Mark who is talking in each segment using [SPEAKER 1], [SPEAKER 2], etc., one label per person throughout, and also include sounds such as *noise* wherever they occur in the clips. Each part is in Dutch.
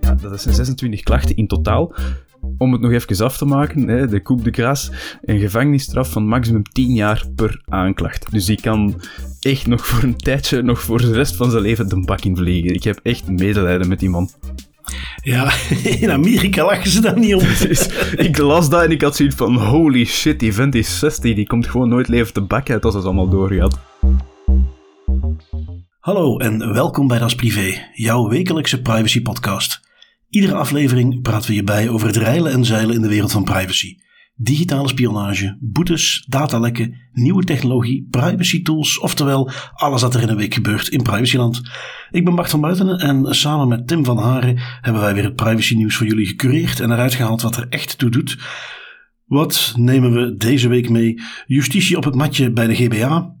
[SPEAKER 1] Ja, dat zijn 26 klachten in totaal. Om het nog even af te maken, hè, de Coupe de Gras, een gevangenisstraf van maximum 10 jaar per aanklacht. Dus die kan echt nog voor een tijdje, nog voor de rest van zijn leven de bak in vliegen. Ik heb echt medelijden met die man.
[SPEAKER 2] Ja, *laughs* in Amerika lachen ze daar niet om. *laughs*
[SPEAKER 1] Dus ik las dat en ik had zoiets van, holy shit, die vent is 60, die komt gewoon nooit levend de bak uit als het allemaal doorgaat.
[SPEAKER 2] Hallo en welkom bij Das Privé, jouw wekelijkse privacy podcast. Iedere aflevering praten we je bij over het reilen en zeilen in de wereld van privacy. Digitale spionage, boetes, datalekken, nieuwe technologie, privacy tools, oftewel alles wat er in een week gebeurt in privacyland. Ik ben Bart van Buitenen en samen met Tim van Haren hebben wij weer het privacy nieuws voor jullie gecureerd en eruit gehaald wat er echt toe doet. Wat nemen we deze week mee? Justitie op het matje bij de GBA,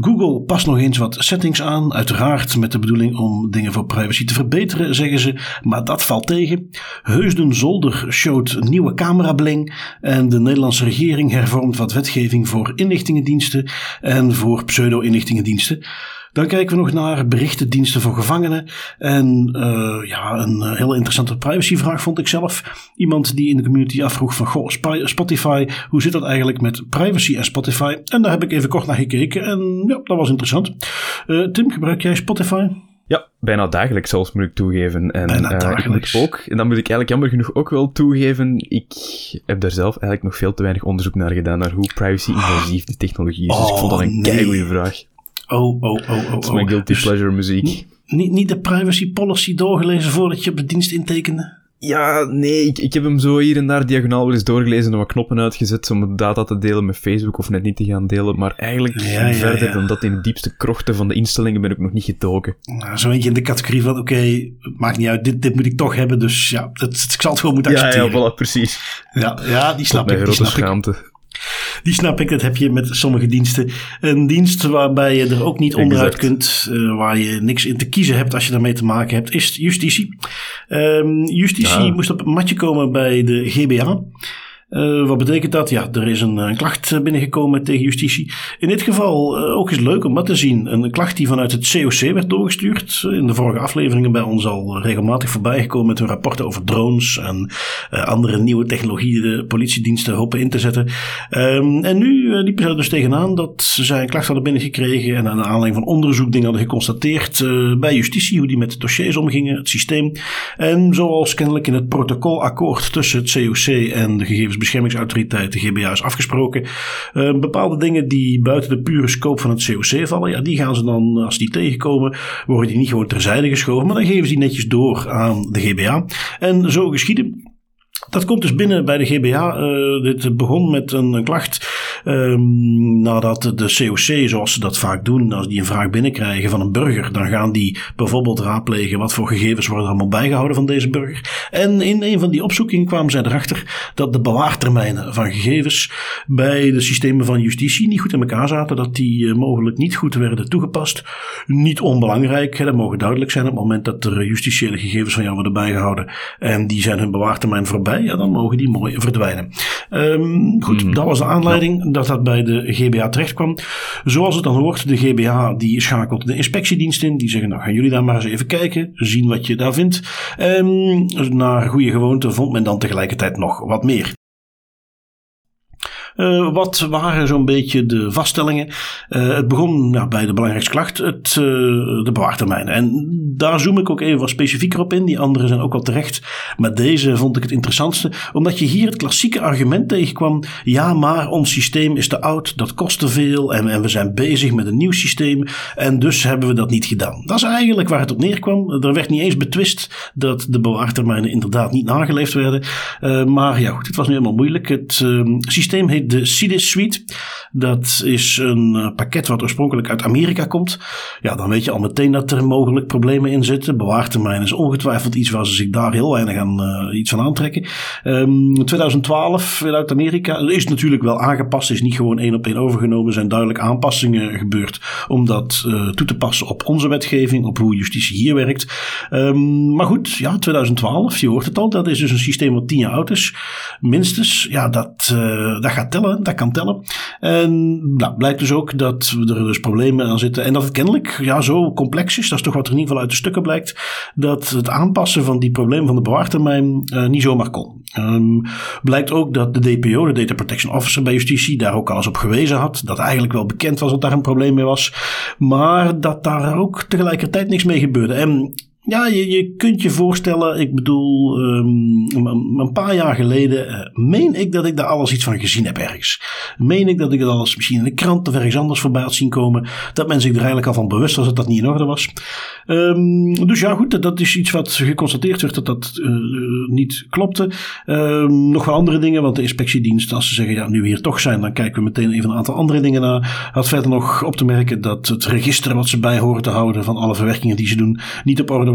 [SPEAKER 2] Google past nog eens wat settings aan, uiteraard met de bedoeling om dingen voor privacy te verbeteren, zeggen ze, maar dat valt tegen. Heusden Zolder showt nieuwe camerabling en de Nederlandse regering hervormt wat wetgeving voor inlichtingendiensten en voor pseudo-inlichtingendiensten. Dan kijken we nog naar berichtendiensten voor gevangenen. En uh, ja, een uh, heel interessante privacyvraag vond ik zelf. Iemand die in de community afvroeg van, goh, Spotify, hoe zit dat eigenlijk met privacy en Spotify? En daar heb ik even kort naar gekeken en ja, dat was interessant. Uh, Tim, gebruik jij Spotify?
[SPEAKER 1] Ja, bijna dagelijks zelfs moet ik toegeven. En,
[SPEAKER 2] bijna dagelijks.
[SPEAKER 1] Ik ook, en dan moet ik eigenlijk jammer genoeg ook wel toegeven, ik heb daar zelf eigenlijk nog veel te weinig onderzoek naar gedaan, naar hoe privacy-invasief die technologie is.
[SPEAKER 2] Oh,
[SPEAKER 1] dus ik vond dat een
[SPEAKER 2] nee.
[SPEAKER 1] keigoede vraag.
[SPEAKER 2] Oh, oh, oh, oh.
[SPEAKER 1] Dat is mijn guilty
[SPEAKER 2] Dus
[SPEAKER 1] pleasure muziek.
[SPEAKER 2] Niet, niet de privacy policy doorgelezen voordat je op de dienst intekende?
[SPEAKER 1] Ja, nee, ik, ik heb hem zo hier en daar diagonaal wel eens doorgelezen en wat knoppen uitgezet om data te delen met Facebook of net niet te gaan delen. Maar eigenlijk
[SPEAKER 2] Ja, ja,
[SPEAKER 1] verder
[SPEAKER 2] ja.
[SPEAKER 1] dan dat in de diepste krochten van de instellingen ben ik nog niet getogen.
[SPEAKER 2] Nou, zo eentje in de categorie van, oké, maakt niet uit, dit, dit moet ik toch hebben, dus ja, dat, ik zal het gewoon moeten
[SPEAKER 1] Ja, ja,
[SPEAKER 2] accepteren.
[SPEAKER 1] voilà, precies.
[SPEAKER 2] Ja, ja, die snap ik, die
[SPEAKER 1] grote
[SPEAKER 2] snap ik. Die snap ik, dat heb je met sommige diensten. Een dienst waarbij je er ook niet onderuit
[SPEAKER 1] Exact.
[SPEAKER 2] kunt, eh, waar je niks in te kiezen hebt als je daarmee te maken hebt, is justitie. Ehm, justitie
[SPEAKER 1] Ja.
[SPEAKER 2] moest op het matje komen bij de GBA. Eh, wat betekent dat? Ja, er is een, een klacht eh, binnengekomen tegen justitie. In dit geval eh, ook eens leuk om dat te zien. Een klacht die vanuit het COC werd doorgestuurd. In de vorige afleveringen bij ons al regelmatig voorbij gekomen met hun rapporten over drones en eh, andere nieuwe technologieën de politiediensten hopen in te zetten. Ehm, en nu eh, liepen ze er dus tegenaan dat zij een klacht hadden binnengekregen en aan aanleiding van onderzoek dingen hadden geconstateerd eh, bij justitie, hoe die met de dossiers omgingen, het systeem. En zoals kennelijk in het protocolakkoord tussen het COC en de gegevensbeschermingsautoriteit, de GBA, is afgesproken, eh, bepaalde dingen die buiten de pure scope van het COC vallen, ja, die gaan ze dan, als die tegenkomen, worden die niet gewoon terzijde geschoven, maar dan geven ze die netjes door aan de GBA. En zo geschieden. Dat komt dus binnen bij de GBA. Eh, dit begon met een klacht ehm, nadat de COC, zoals ze dat vaak doen, als die een vraag binnenkrijgen van een burger, dan gaan die bijvoorbeeld raadplegen wat voor gegevens worden allemaal bijgehouden van deze burger. En in een van die opzoekingen kwamen zij erachter dat de bewaartermijnen van gegevens bij de systemen van justitie niet goed in elkaar zaten, dat die eh, mogelijk niet goed werden toegepast. Niet onbelangrijk, hè, dat mogen duidelijk zijn op het moment dat er justitiële gegevens van jou worden bijgehouden en die zijn hun bewaartermijn voorbij, ja, dan mogen die mooi verdwijnen. Ehm, goed,
[SPEAKER 1] Mhm.
[SPEAKER 2] dat was de aanleiding dat dat bij de GBA terecht kwam. Zoals het dan hoort, de GBA die schakelt de inspectiedienst in. Die zeggen, nou gaan jullie daar maar eens even kijken, zien wat je daar vindt. En naar goede gewoonte vond men dan tegelijkertijd nog wat meer. Eh, wat waren zo'n beetje de vaststellingen? Eh, het begon nou, bij de belangrijkste klacht, het, eh, de bewaartermijnen. En daar zoom ik ook even wat specifieker op in. Die andere zijn ook wel terecht. Maar deze vond ik het interessantste. Omdat je hier het klassieke argument tegenkwam. Ja, maar ons systeem is te oud. Dat kost te veel. En, en we zijn bezig met een nieuw systeem. En dus hebben we dat niet gedaan. Dat is eigenlijk waar het op neerkwam. Er werd niet eens betwist dat de bewaartermijnen inderdaad niet nageleefd werden. Maar ja, goed, het was nu helemaal moeilijk. Het eh, systeem heet de CIDIS Suite. Dat is een eh, pakket wat oorspronkelijk uit Amerika komt. Ja, dan weet je al meteen dat er mogelijk problemen in zitten. Bewaartermijn is ongetwijfeld iets waar ze zich daar heel weinig aan eh, iets van aantrekken. Ehm 2012 weer uit Amerika. Er is natuurlijk wel aangepast. is niet gewoon één op één overgenomen. Er zijn duidelijk aanpassingen gebeurd om dat eh, toe te passen op onze wetgeving, op hoe justitie hier werkt. Ehm, maar goed, ja, 2012, je hoort het al. Dat is dus een systeem wat tien jaar oud is. Minstens, ja, dat, eh, dat gaat dat kan tellen. En nou, blijkt dus ook dat er dus problemen aan zitten. En dat het kennelijk ja, zo complex is, dat is toch wat er in ieder geval uit de stukken blijkt, dat het aanpassen van die problemen van de bewaartermijn uh, niet zomaar kon. Um, blijkt ook dat de DPO, de Data Protection Officer bij justitie, daar ook al eens op gewezen had. Dat eigenlijk wel bekend was dat daar een probleem mee was. Maar dat daar ook tegelijkertijd niks mee gebeurde. En ja, je, kunt je voorstellen, ik bedoel, um, een paar jaar geleden uh, meen ik dat ik daar alles iets van gezien heb ergens. Meen ik dat ik het alles misschien in de krant of ergens anders voorbij had zien komen. Dat men zich er eigenlijk al van bewust was dat dat niet in orde was. Um, dus ja, goed, dat is iets wat geconstateerd werd dat dat uh, niet klopte. Um, nog wel andere dingen, want de inspectiedienst, als ze zeggen ja, nu we hier toch zijn, dan kijken we meteen even een aantal andere dingen naar. Had verder nog op te merken dat het register wat ze bij horen te houden van alle verwerkingen die ze doen, niet op orde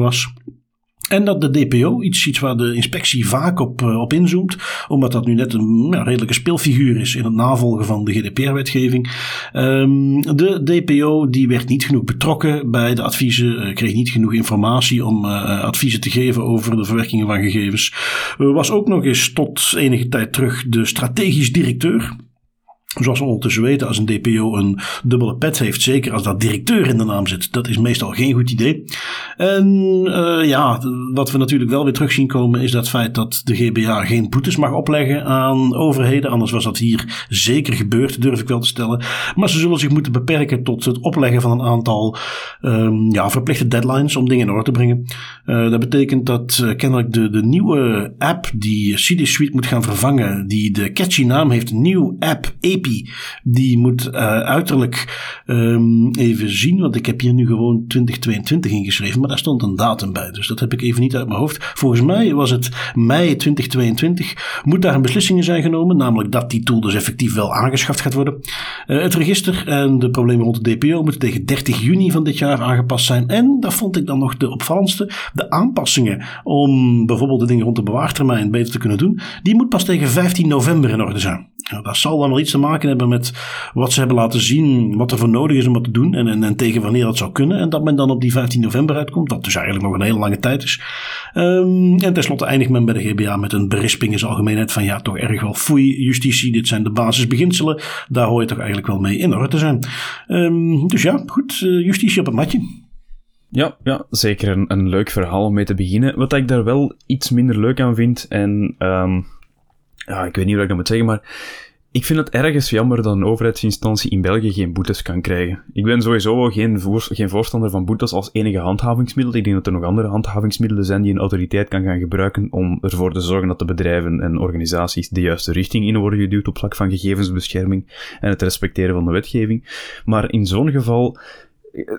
[SPEAKER 2] En dat de DPO, iets, iets waar de inspectie vaak op, uh, op inzoomt, omdat dat nu net een redelijke speelfiguur is in het navolgen van de GDPR-wetgeving. Um, de DPO die werd niet genoeg betrokken bij de adviezen, uh, kreeg niet genoeg informatie om uh, adviezen te geven over de verwerkingen van gegevens. was ook nog eens tot enige tijd terug de strategisch directeur. Zoals we ondertussen weten, als een DPO een dubbele pet heeft, zeker als dat directeur in de naam zit, dat is meestal geen goed idee. En uh, ja, wat we natuurlijk wel weer terug zien komen, is dat feit dat de GBA geen boetes mag opleggen aan overheden. Anders was dat hier zeker gebeurd, durf ik wel te stellen. Maar ze zullen zich moeten beperken tot het opleggen van een aantal um, ja, verplichte deadlines om dingen in orde te brengen. Uh, dat betekent dat uh, kennelijk de, de nieuwe app die CD Suite moet gaan vervangen, die de catchy naam heeft, Nieuw App die moet uh, uiterlijk um, even zien, want ik heb hier nu gewoon 2022 ingeschreven, maar daar stond een datum bij. Dus dat heb ik even niet uit mijn hoofd. Volgens mij was het mei 2022. Moet daar een beslissing in zijn genomen, namelijk dat die tool dus effectief wel aangeschaft gaat worden. Uh, het register en de problemen rond de DPO moeten tegen 30 juni van dit jaar aangepast zijn. En dat vond ik dan nog de opvallendste. De aanpassingen om bijvoorbeeld de dingen rond de bewaartermijn beter te kunnen doen, die moet pas tegen 15 november in orde zijn. Dat zal dan wel iets te maken hebben met wat ze hebben laten zien, wat er voor nodig is om wat te doen en, en, en, tegen wanneer dat zou kunnen. En dat men dan op die 15 november uitkomt, dat dus eigenlijk nog een hele lange tijd is. Um, en tenslotte eindigt men bij de GBA met een berisping in zijn algemeenheid van ja, toch erg wel foei justitie, dit zijn de basisbeginselen, daar hoor je toch eigenlijk wel mee in orde te zijn. Um, dus ja, goed, uh, justitie op het matje.
[SPEAKER 1] Ja, ja zeker een, een leuk verhaal om mee te beginnen. Wat ik daar wel iets minder leuk aan vind, en um, ja, ik weet niet wat ik dat moet zeggen, maar ik vind het ergens jammer dat een overheidsinstantie in België geen boetes kan krijgen. Ik ben sowieso geen, geen voorstander van boetes als enige handhavingsmiddel. Ik denk dat er nog andere handhavingsmiddelen zijn die een autoriteit kan gaan gebruiken om ervoor te zorgen dat de bedrijven en organisaties de juiste richting in worden geduwd op vlak van gegevensbescherming en het respecteren van de wetgeving. Maar in zo'n geval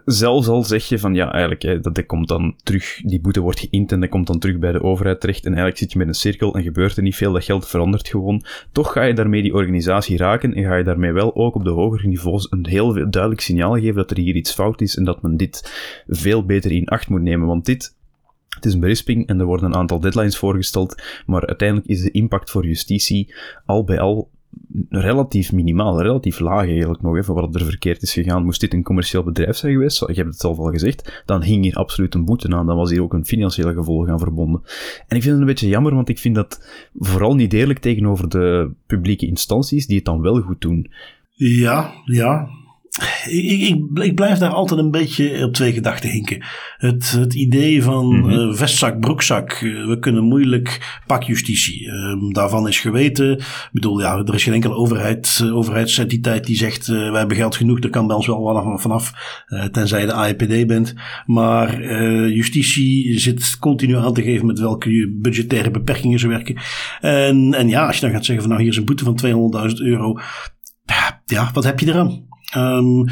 [SPEAKER 1] zelfs al zeg je van ja, eigenlijk, hè, dat, dat komt dan terug, die boete wordt geïnt en dat komt dan terug bij de overheid terecht en eigenlijk zit je met een cirkel en gebeurt er niet veel, dat geld verandert gewoon. Toch ga je daarmee die organisatie raken en ga je daarmee wel ook op de hogere niveaus een heel duidelijk signaal geven dat er hier iets fout is en dat men dit veel beter in acht moet nemen, want dit het is een berisping en er worden een aantal deadlines voorgesteld, maar uiteindelijk is de impact voor justitie al bij al relatief minimaal, relatief laag eigenlijk nog, even wat er verkeerd is gegaan. Moest dit een commercieel bedrijf zijn geweest, ik heb het zelf al gezegd, dan hing hier absoluut een boete aan. Dan was hier ook een financiële gevolg aan verbonden. En ik vind het een beetje jammer, want ik vind dat vooral niet eerlijk tegenover de publieke instanties die het dan wel goed doen.
[SPEAKER 2] Ja, ja, ik, ik, ik, blijf daar altijd een beetje op twee gedachten hinken. Het, het idee van mm -hmm. vestzak, broekzak. Eh, we kunnen moeilijk pakjustitie. Uh, daarvan is geweten. Ik bedoel, ja, er is geen enkele overheid, uh, overheidsentiteit die zegt: wij hebben geld genoeg, er kan bij ons wel vanaf. vanaf tenzij je de AIPD bent. Maar justitie zit continu aan te geven met welke budgettaire beperkingen ze werken. En, en ja, als je dan gaat zeggen: van nou, hier is een boete van 200.000 euro. Ja, wat heb je eraan? Um,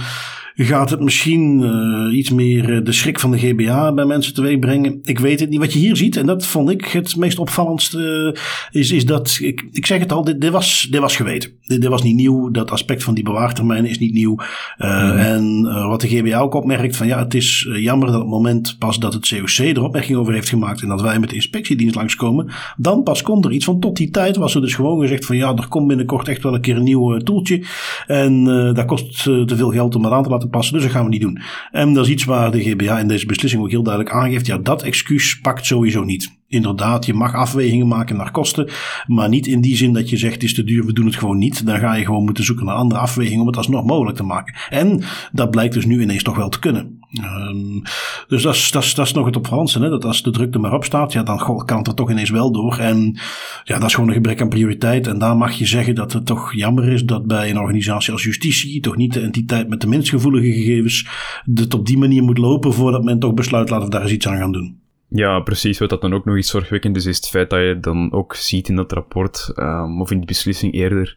[SPEAKER 2] gaat het misschien uh, iets meer uh, de schrik van de GBA bij mensen teweeg brengen. Ik weet het niet. Wat je hier ziet, en dat vond ik het meest opvallendste, uh, is, is dat, ik, ik zeg het al, dit, dit, was, dit was geweten. Dit, dit was niet nieuw. Dat aspect van die bewaartermijnen is niet nieuw. Mm. En wat de GBA ook opmerkt, van ja, het is jammer dat op het moment pas dat het COC er opmerking over heeft gemaakt en dat wij met de inspectiedienst langskomen, dan pas komt er iets. Van tot die tijd was er dus gewoon gezegd van ja, er komt binnenkort echt wel een keer een nieuw toeltje. En dat kost te veel geld om het aan te laten passen, dus dat gaan we niet doen. En dat is iets waar de GBA in deze beslissing ook heel duidelijk aangeeft. Ja, dat excuus pakt sowieso niet. inderdaad, je mag afwegingen maken naar kosten. Maar niet in die zin dat je zegt: het is te duur, we doen het gewoon niet. Dan ga je gewoon moeten zoeken naar andere afwegingen om het alsnog mogelijk te maken. En dat blijkt dus nu ineens toch wel te kunnen. Um, dus dat is, nog het opvallendste. Hè? Dat als de druk er maar op staat, ja, dan kan het er toch ineens wel door. En ja, dat is gewoon een gebrek aan prioriteit. En daar mag je zeggen dat het toch jammer is dat bij een organisatie als justitie, toch niet de entiteit met de minst gevoelige gegevens, het op die manier moet lopen voordat men toch besluit laten we daar eens iets aan gaan doen.
[SPEAKER 1] Ja, precies. Wat dat dan ook nog iets zorgwekkend is, is het feit dat je dan ook ziet in dat rapport, um, of in die beslissing eerder,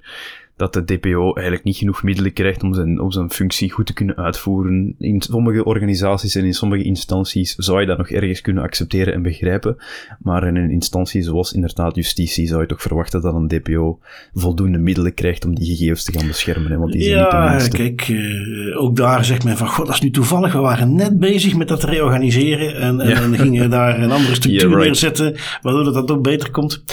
[SPEAKER 1] dat de DPO eigenlijk niet genoeg middelen krijgt om zijn, om zijn functie goed te kunnen uitvoeren. In sommige organisaties en in sommige instanties zou je dat nog ergens kunnen accepteren en begrijpen. Maar in een instantie zoals inderdaad justitie zou je toch verwachten dat een DPO voldoende middelen krijgt om die gegevens te gaan beschermen. Hè? Want die zijn
[SPEAKER 2] ja,
[SPEAKER 1] niet
[SPEAKER 2] kijk, uh, ook daar zegt men van, god, dat is nu toevallig. We waren net bezig met dat reorganiseren en, en, ja. en gingen daar een andere *laughs* structuur yeah, right. neerzetten, waardoor dat ook beter komt.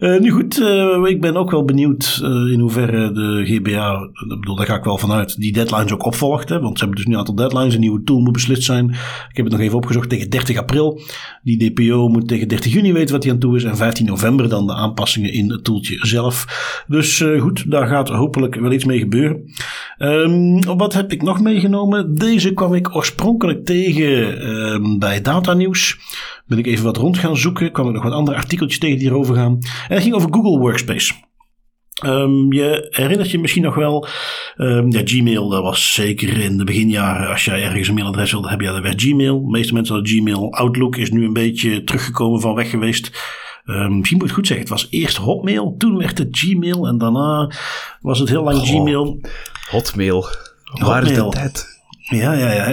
[SPEAKER 2] Uh, nu goed, uh, ik ben ook wel benieuwd in hoeverre de GBA, bedoel, daar ga ik wel vanuit, die deadlines ook opvolgt. Want ze hebben dus nu een aantal deadlines. Een nieuwe tool moet beslist zijn. Ik heb het nog even opgezocht tegen 30 april. Die DPO moet tegen 30 juni weten wat hij aan toe is. En 15 november dan de aanpassingen in het toeltje zelf. Dus uh, goed, daar gaat hopelijk wel iets mee gebeuren. Um, wat heb ik nog meegenomen? Deze kwam ik oorspronkelijk tegen um, bij Data News. Ben ik even wat rond gaan zoeken. Kwam ik nog wat andere artikeltjes tegen die hierover gaan. En het ging over Google Workspace. Um, je herinnert je misschien nog wel, um, ja, Gmail, dat was zeker in de beginjaren, als jij ergens een mailadres wilde hebben, ja, dat werd Gmail. De meeste mensen hadden Gmail. Outlook is nu een beetje teruggekomen van weg geweest. Um, misschien moet ik goed zeggen, het was eerst Hotmail, toen werd het Gmail en daarna was het heel lang oh, Gmail.
[SPEAKER 1] Hotmail, waar is de tijd?
[SPEAKER 2] Ja, ja, ja.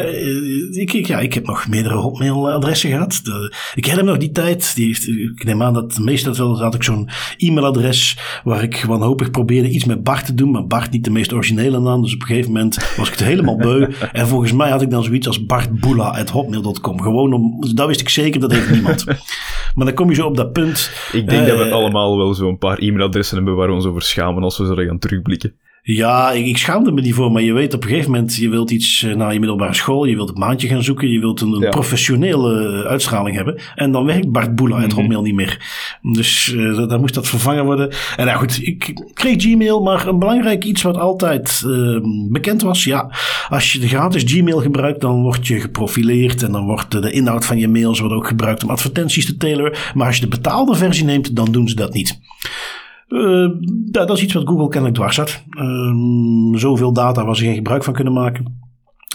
[SPEAKER 2] Ik, ik, ja. ik heb nog meerdere hotmail-adressen gehad. De, ik herinner nog die tijd. Die, ik neem aan dat meestal wel had ik zo'n e-mailadres waar ik wanhopig probeerde iets met Bart te doen, maar Bart niet de meest originele naam. Dus op een gegeven moment was ik het helemaal beu. *laughs* En volgens mij had ik dan zoiets als bartboela.hotmail.com. Gewoon om, dat wist ik zeker, dat heeft niemand. *laughs* Maar dan kom je zo op dat punt.
[SPEAKER 1] Ik denk uh, dat we eh, allemaal wel zo'n paar e-mailadressen hebben waar we ons over schamen als we zo gaan terugblikken.
[SPEAKER 2] Ja, ik, ik schaamde me niet voor, maar je weet op een gegeven moment, je wilt iets uh, naar je middelbare school, je wilt een maandje gaan zoeken, je wilt een, een ja. professionele uitstraling hebben. En dan werkt Bart Boela uit mm -hmm. Hotmail niet meer. Dus uh, dan moest dat vervangen worden. En nou goed, ik kreeg Gmail, maar een belangrijk iets wat altijd uh, bekend was. Ja, als je de gratis Gmail gebruikt, dan word je geprofileerd en dan wordt de inhoud van je mails wordt ook gebruikt om advertenties te tailoren. Maar als je de betaalde versie neemt, dan doen ze dat niet. Uh, dat, dat, is iets wat Google kennelijk dwars had. Uh, zoveel data waar ze geen gebruik van kunnen maken.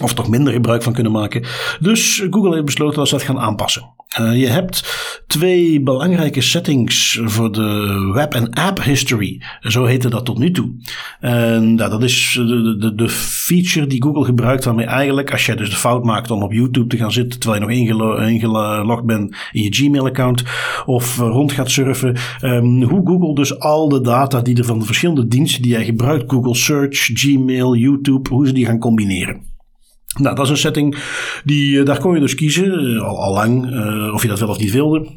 [SPEAKER 2] Of toch minder gebruik van kunnen maken. Dus Google heeft besloten dat ze dat gaan aanpassen. Uh, je hebt twee belangrijke settings voor de web- en app history. Zo heette dat tot nu toe. En ja, dat is de, de, de, feature die Google gebruikt waarmee eigenlijk als jij dus de fout maakt om op YouTube te gaan zitten terwijl je nog ingelo ingelogd bent in je Gmail-account of rond gaat surfen. Um, hoe Google dus al de data die er van de verschillende diensten die jij gebruikt, Google Search, Gmail, YouTube, hoe ze die gaan combineren. Nou, dat is een setting die, daar kon je dus kiezen, al, al lang, uh, of je dat wel of niet wilde.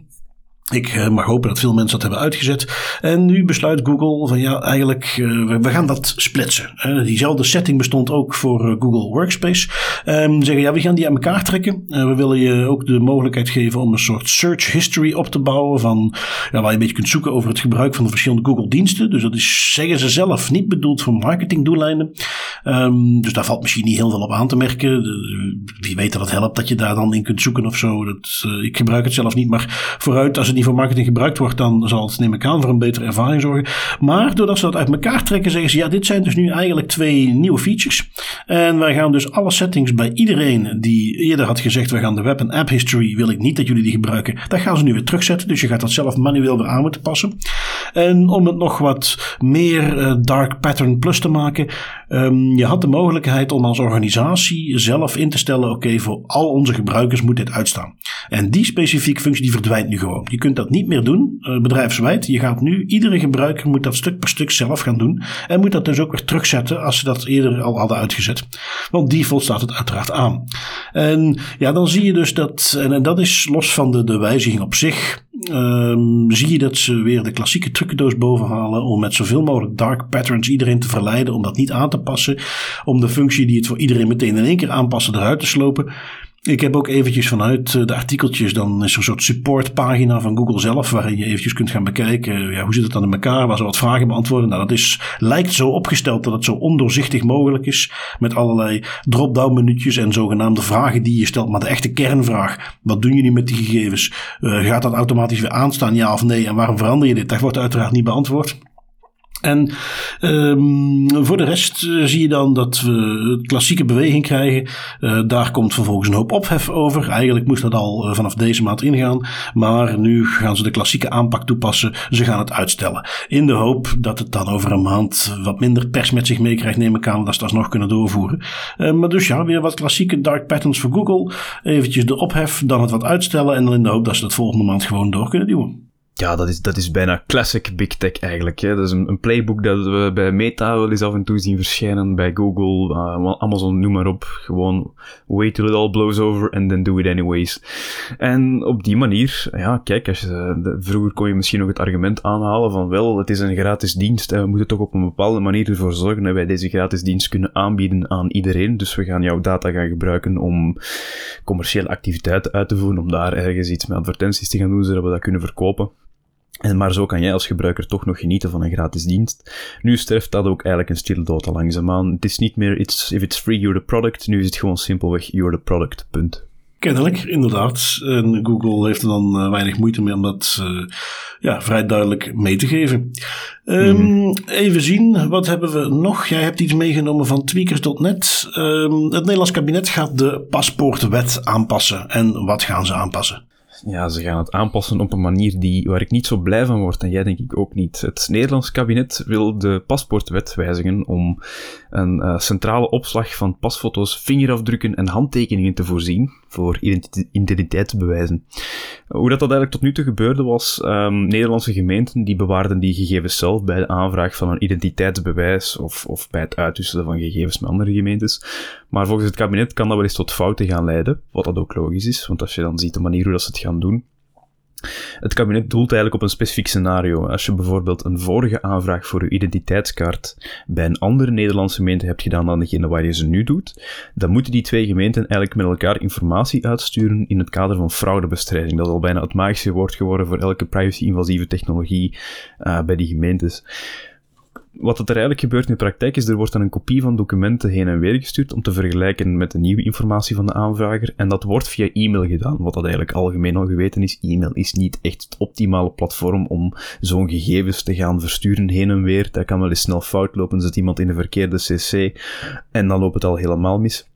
[SPEAKER 2] Ik mag hopen dat veel mensen dat hebben uitgezet. En nu besluit Google van ja, eigenlijk, uh, we gaan dat splitsen. Diezelfde setting bestond ook voor uh, Google Workspace. Um, zeggen ja, we gaan die aan elkaar trekken. we willen je ook de mogelijkheid geven om een soort search history op te bouwen. Van, ja, waar je een beetje kunt zoeken over het gebruik van de verschillende Google diensten. Dus dat is, zeggen ze zelf, niet bedoeld voor marketingdoeleinden. Um, dus daar valt misschien niet heel veel op aan te merken. Wie weet dat het helpt dat je daar dan in kunt zoeken of zo. Dat, ik gebruik het zelf niet, maar vooruit als het niet voor marketing gebruikt wordt, dan zal het, neem ik aan, voor een betere ervaring zorgen. Maar doordat ze dat uit elkaar trekken, zeggen ze: ja, dit zijn dus nu eigenlijk twee nieuwe features. En wij gaan dus alle settings bij iedereen die eerder had gezegd: we gaan de web en app history, wil ik niet dat jullie die gebruiken. Dat gaan ze nu weer terugzetten. Dus je gaat dat zelf manueel weer aan moeten passen. En om het nog wat meer uh, dark pattern plus te maken, um, je had de mogelijkheid om als organisatie zelf in te stellen: oké, voor al onze gebruikers moet dit uitstaan. En die specifieke functie die verdwijnt nu gewoon. Je kunt dat niet meer doen, uh, bedrijfswijd. Je gaat nu, iedere gebruiker moet dat stuk per stuk zelf gaan doen. En moet dat dus ook weer terugzetten als ze dat eerder al hadden uitgezet. Want default staat het uiteraard aan. En ja, dan zie je dus dat, en, dat is los van de, de wijziging op zich, um, zie je dat ze weer de klassieke trucendoos bovenhalen om met zoveel mogelijk dark patterns iedereen te verleiden om dat niet aan te passen. Om de functie die het voor iedereen meteen in één keer aanpassen eruit te slopen. Ik heb ook eventjes vanuit eh, de artikeltjes, dan is er een soort supportpagina van Google zelf, waarin je eventjes kunt gaan bekijken, ja, hoe zit het dan in elkaar, waar ze wat vragen beantwoorden. Nou, dat is, lijkt zo opgesteld dat het zo ondoorzichtig mogelijk is, met allerlei drop-down minuutjes en zogenaamde vragen die je stelt. Maar de echte kernvraag, wat doen jullie met die gegevens? Uh, gaat dat automatisch weer aanstaan, ja of nee? En waarom verander je dit? Dat wordt uiteraard niet beantwoord. En um, voor de rest uh, zie je dan dat we klassieke beweging krijgen. Uh, daar komt vervolgens een hoop ophef over. Eigenlijk moest dat al uh, vanaf deze maand ingaan. Maar nu gaan ze de klassieke aanpak toepassen. Ze gaan het uitstellen. In de hoop dat het dan over een maand wat minder pers met zich meekrijgt. Neem ik aan dat ze dat nog kunnen doorvoeren. maar dus ja, weer wat klassieke dark patterns voor Google. Eventjes de ophef, dan het wat uitstellen. En dan in de hoop dat ze dat volgende maand gewoon door kunnen duwen.
[SPEAKER 1] Ja, dat is, dat is bijna classic big tech eigenlijk. Hè. Dat is een, playbook dat we bij Meta wel eens af en toe zien verschijnen, bij Google, uh, Amazon, noem maar op. Gewoon wait till it all blows over and then do it anyways. En op die manier, ja, kijk, als je, vroeger kon je misschien nog het argument aanhalen van wel, het is een gratis dienst en we moeten toch op een bepaalde manier ervoor zorgen dat wij deze gratis dienst kunnen aanbieden aan iedereen. Dus we gaan jouw data gaan gebruiken om commerciële activiteiten uit te voeren, om daar ergens iets met advertenties te gaan doen, zodat we dat kunnen verkopen. En maar zo kan jij als gebruiker toch nog genieten van een gratis dienst. Nu sterft dat ook eigenlijk een stille dood al langzaamaan. Het is niet meer it's, if it's free, you're the product. Nu is het gewoon simpelweg you're the product. Punt.
[SPEAKER 2] Kennelijk, inderdaad. En Google heeft er dan uh, weinig moeite mee om dat uh, ja, vrij duidelijk mee te geven. Um, mm. Even zien, wat hebben we nog? Jij hebt iets meegenomen van tweakers.net. Um, het Nederlands kabinet gaat de paspoortwet aanpassen. En wat gaan ze aanpassen?
[SPEAKER 1] Ja, ze gaan het aanpassen op een manier die, waar ik niet zo blij van word en jij denk ik ook niet. Het Nederlands kabinet wil de paspoortwet wijzigen om een uh, centrale opslag van pasfoto's, vingerafdrukken en handtekeningen te voorzien voor identiteitsbewijzen. Hoe dat, dat eigenlijk tot nu toe gebeurde was, um, Nederlandse gemeenten die bewaarden die gegevens zelf bij de aanvraag van een identiteitsbewijs of, of bij het uitwisselen van gegevens met andere gemeentes. Maar volgens het kabinet kan dat wel eens tot fouten gaan leiden, wat dat ook logisch is, want als je dan ziet de manier hoe dat ze het gaan doen, het kabinet doelt eigenlijk op een specifiek scenario. Als je bijvoorbeeld een vorige aanvraag voor je identiteitskaart bij een andere Nederlandse gemeente hebt gedaan dan degene waar je ze nu doet, dan moeten die twee gemeenten eigenlijk met elkaar informatie uitsturen in het kader van fraudebestrijding. Dat is al bijna het magische woord geworden voor elke privacy-invasieve technologie uh, bij die gemeentes wat er eigenlijk gebeurt in de praktijk is, er wordt dan een kopie van documenten heen en weer gestuurd om te vergelijken met de nieuwe informatie van de aanvrager. En dat wordt via e-mail gedaan, wat dat eigenlijk algemeen al geweten is. E-mail is niet echt het optimale platform om zo'n gegevens te gaan versturen heen en weer. Dat kan wel eens snel fout lopen, zit iemand in de verkeerde cc en dan loopt het al helemaal mis.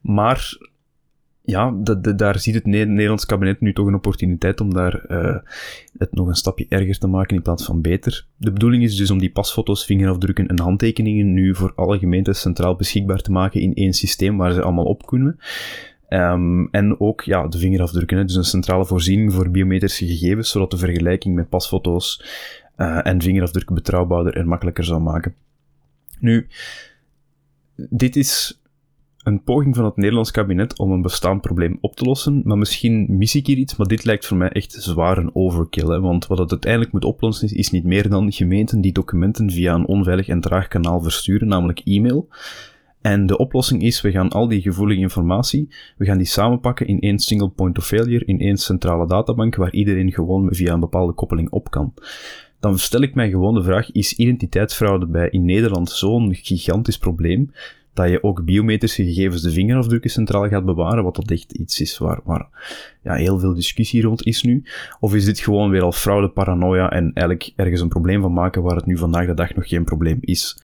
[SPEAKER 1] Maar ja, daar ziet het Nederlands kabinet nu toch een opportuniteit om daar uh, het nog een stapje erger te maken in plaats van beter. De bedoeling is dus om die pasfoto's, vingerafdrukken en handtekeningen nu voor alle gemeentes centraal beschikbaar te maken in één systeem waar ze allemaal op kunnen. Um, en ook ja, de vingerafdrukken, dus een centrale voorziening voor biometrische gegevens, zodat de vergelijking met pasfoto's uh, en vingerafdrukken betrouwbaarder en makkelijker zou maken. Nu, dit is een poging van het Nederlands kabinet om een bestaand probleem op te lossen. Maar misschien mis ik hier iets, maar dit lijkt voor mij echt zwaar een overkill. Hè? Want wat het uiteindelijk moet oplossen is, is niet meer dan gemeenten die documenten via een onveilig en traag kanaal versturen, namelijk e-mail. En de oplossing is, we gaan al die gevoelige informatie, we gaan die samenpakken in één single point of failure, in één centrale databank, waar iedereen gewoon via een bepaalde koppeling op kan. Dan stel ik mij gewoon de vraag, is identiteitsfraude bij in Nederland zo'n gigantisch probleem, dat je ook biometrische gegevens, de vingerafdrukken centraal gaat bewaren, wat dat echt iets is waar, waar ja, heel veel discussie rond is nu? Of is dit gewoon weer al fraude, paranoia en eigenlijk ergens een probleem van maken waar het nu vandaag de dag nog geen probleem is?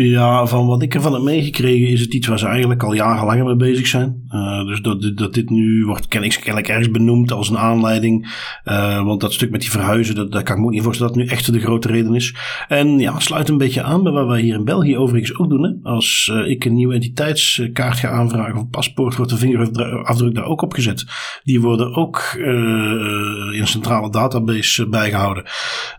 [SPEAKER 2] Ja, van wat ik ervan heb meegekregen is het iets waar ze eigenlijk al jarenlang mee bezig zijn. Uh, dus dat, dat dit nu wordt kennelijk ergens benoemd als een aanleiding. Uh, want dat stuk met die verhuizen, dat, kan ik me ook niet voorstellen dat nu echt de grote reden is. En ja, sluit een beetje aan bij wat wij hier in België overigens ook doen. Hè. Als uh, ik een nieuwe entiteitskaart ga aanvragen of een paspoort, wordt de vingerafdruk daar ook op gezet. Die worden ook in een centrale database bijgehouden.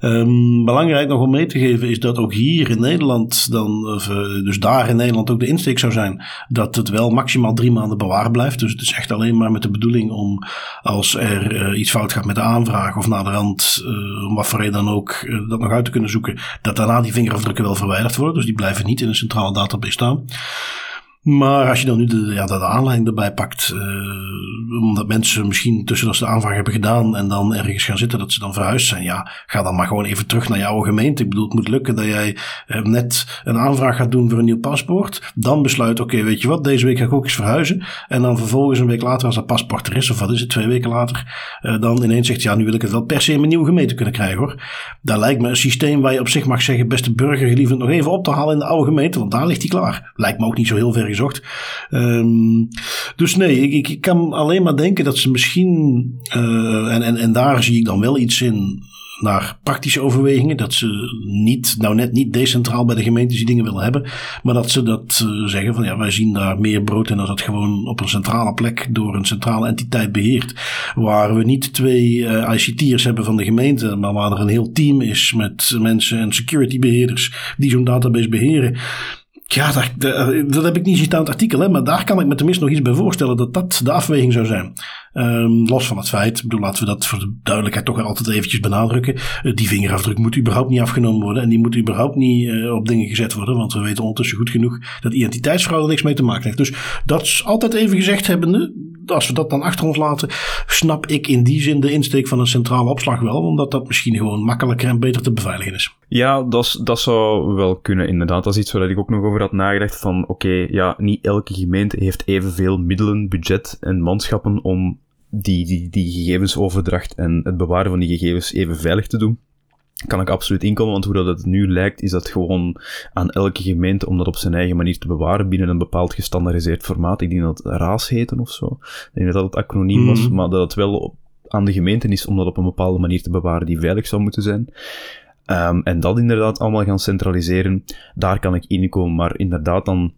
[SPEAKER 2] Um, belangrijk nog om mee te geven is dat ook hier in Nederland dan of, uh, dus daar in Nederland ook de insteek zou zijn dat het wel maximaal drie maanden bewaard blijft. Dus het is echt alleen maar met de bedoeling om als er uh, iets fout gaat met de aanvraag of naar de rand, uh, om wat voor reden dan ook, dat nog uit te kunnen zoeken, dat daarna die vingerafdrukken wel verwijderd worden. Dus die blijven niet in een centrale database staan. Maar als je dan nu de, ja, aanleiding erbij pakt, uh, omdat mensen misschien tussen ze de aanvraag hebben gedaan en dan ergens gaan zitten, dat ze dan verhuisd zijn, ja, ga dan maar gewoon even terug naar jouw gemeente. Ik bedoel, het moet lukken dat jij uh, net een aanvraag gaat doen voor een nieuw paspoort. Dan besluit, oké, weet je wat, deze week ga ik ook eens verhuizen. En dan vervolgens een week later, als dat paspoort er is, of wat is het, twee weken later, uh, dan ineens zegt, ja, nu wil ik het wel per se in mijn nieuwe gemeente kunnen krijgen hoor. Dat lijkt me een systeem waar je op zich mag zeggen, beste burger, geliefd nog even op te halen in de oude gemeente, want daar ligt hij klaar. Lijkt me ook niet zo heel ver Um, dus nee, ik, ik, kan alleen maar denken dat ze misschien, uh, en, en, en daar zie ik dan wel iets in naar praktische overwegingen. Dat ze niet, nou net niet decentraal bij de gemeentes die dingen willen hebben. Maar dat ze dat uh, zeggen van ja, wij zien daar meer brood in als dat gewoon op een centrale plek door een centrale entiteit beheert. Waar we niet twee uh, ICT'ers hebben van de gemeente, maar waar er een heel team is met mensen en security beheerders die zo'n database beheren. Ja, dat, dat, heb ik niet gezien aan het artikel, hè, maar daar kan ik me tenminste nog iets bij voorstellen dat dat de afweging zou zijn. Um, los van het feit, bedoel, laten we dat voor de duidelijkheid toch altijd eventjes benadrukken. Uh, die vingerafdruk moet überhaupt niet afgenomen worden en die moet überhaupt niet uh, op dingen gezet worden, want we weten ondertussen goed genoeg dat identiteitsfraude niks mee te maken heeft. Dus dat is altijd even gezegd hebbende, als we dat dan achter ons laten, snap ik in die zin de insteek van een centrale opslag wel, omdat dat misschien gewoon makkelijker en beter te beveiligen is.
[SPEAKER 1] Ja, dat, dat zou wel kunnen, inderdaad. Dat is iets waar ik ook nog over had nagedacht. Van oké, ja, niet elke gemeente heeft evenveel middelen, budget en manschappen om die, die, die gegevensoverdracht en het bewaren van die gegevens even veilig te doen kan ik absoluut inkomen, want hoe dat het nu lijkt, is dat gewoon aan elke gemeente om dat op zijn eigen manier te bewaren binnen een bepaald gestandardiseerd formaat. Ik denk dat het RAAS heten of zo. Ik denk dat dat het acroniem was, mhm. maar dat het wel aan de gemeenten is om dat op een bepaalde manier te bewaren die veilig zou moeten zijn. Um, en dat inderdaad allemaal gaan centraliseren, daar kan ik inkomen. Maar inderdaad dan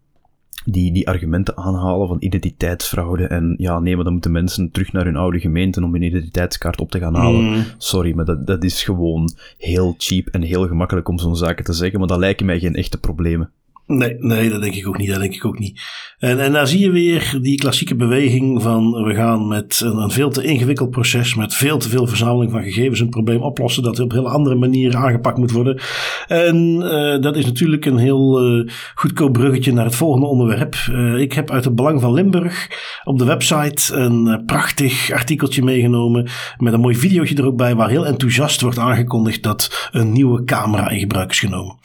[SPEAKER 1] die, die argumenten aanhalen van identiteitsfraude. En ja, nee, maar dan moeten mensen terug naar hun oude gemeente om hun identiteitskaart op te gaan halen. Mm. Sorry, maar dat, dat is gewoon heel cheap en heel gemakkelijk om zo'n zaken te zeggen. Maar dat lijken mij geen echte problemen.
[SPEAKER 2] Nee, nee, dat denk ik ook niet. Dat denk ik ook niet. En, en daar zie je weer die klassieke beweging van we gaan met een, een, veel te ingewikkeld proces, met veel te veel verzameling van gegevens, een probleem oplossen dat op heel andere manieren aangepakt moet worden. En uh, dat is natuurlijk een heel uh, goedkoop bruggetje naar het volgende onderwerp. Uh, ik heb uit het Belang van Limburg op de website een prachtig artikeltje meegenomen met een mooi videootje er ook bij waar heel enthousiast wordt aangekondigd dat een nieuwe camera in gebruik is genomen.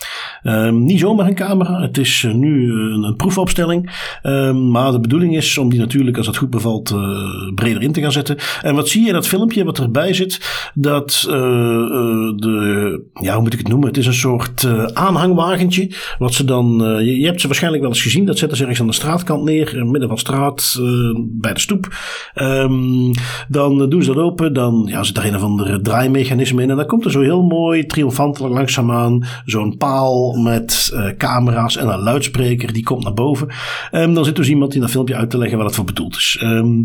[SPEAKER 2] Ehm, niet zomaar een camera, het is eh, nu eh, een, proefopstelling. Um, maar de bedoeling is om die natuurlijk, als het goed bevalt, uh, breder in te gaan zetten. En wat zie je in dat filmpje wat erbij zit? Dat de, ja, hoe moet ik het noemen? Het is een soort aanhangwagentje. Wat ze dan, je, je, hebt ze waarschijnlijk wel eens gezien. Dat zetten ze ergens aan de straatkant neer, in midden van straat, bij de stoep. Um, dan doen ze dat open. Dan ja, zit er een of ander draaimechanisme in. En dan komt er zo heel mooi, triomfantelijk langzaamaan, zo'n paal met camera's en een luidspreker die komt naar boven. Um, dan zit dus iemand in dat filmpje uit te leggen wat het voor bedoeld is. Um,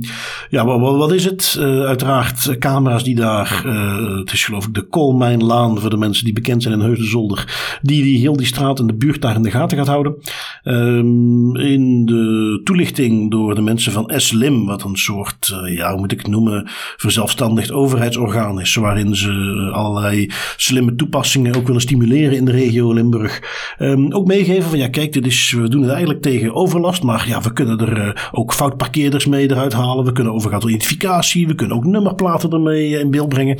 [SPEAKER 2] ja, wat, wat, is het? Uh, uiteraard camera's die daar, uh, het is geloof ik de Koolmijnlaan voor de mensen die bekend zijn in Heusden-Zolder, die, die heel die straat en de buurt daar in de gaten gaat houden. Um, in de toelichting door de mensen van SLIM, wat een soort, ja, hoe moet ik het noemen, verzelfstandigd overheidsorgaan is, waarin ze allerlei slimme toepassingen ook willen stimuleren in de regio Limburg. ook meegeven van ja, kijk, dit we doen het eigenlijk tegen overlast. Maar ja, we kunnen er uh, ook foutparkeerders mee eruit halen. We kunnen overgaan tot identificatie. We kunnen ook nummerplaten ermee in beeld brengen.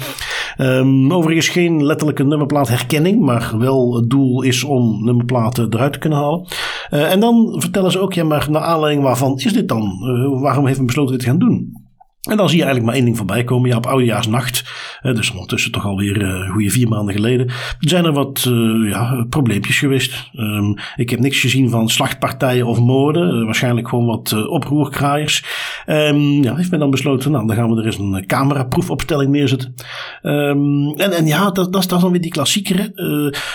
[SPEAKER 2] Um, overigens geen letterlijke nummerplaatherkenning. Maar wel het doel is om nummerplaten eruit te kunnen halen. Uh, en dan vertellen ze ook, ja, maar naar aanleiding waarvan is dit dan? Waarom heeft men besloten dit te gaan doen? En dan zie je eigenlijk maar één ding voorbij komen. Ja, op oudejaarsnacht, dus ondertussen toch alweer uh, goede vier maanden geleden, zijn er wat uh, ja, probleempjes geweest. Um, ik heb niks gezien van slachtpartijen of moorden. Uh, waarschijnlijk gewoon wat uh, oproerkraaiers. Um, ja, heeft men dan besloten, nou, dan gaan we er eens een cameraproefopstelling neerzetten. Um, en, en ja, dat, dat is dan weer die klassieker.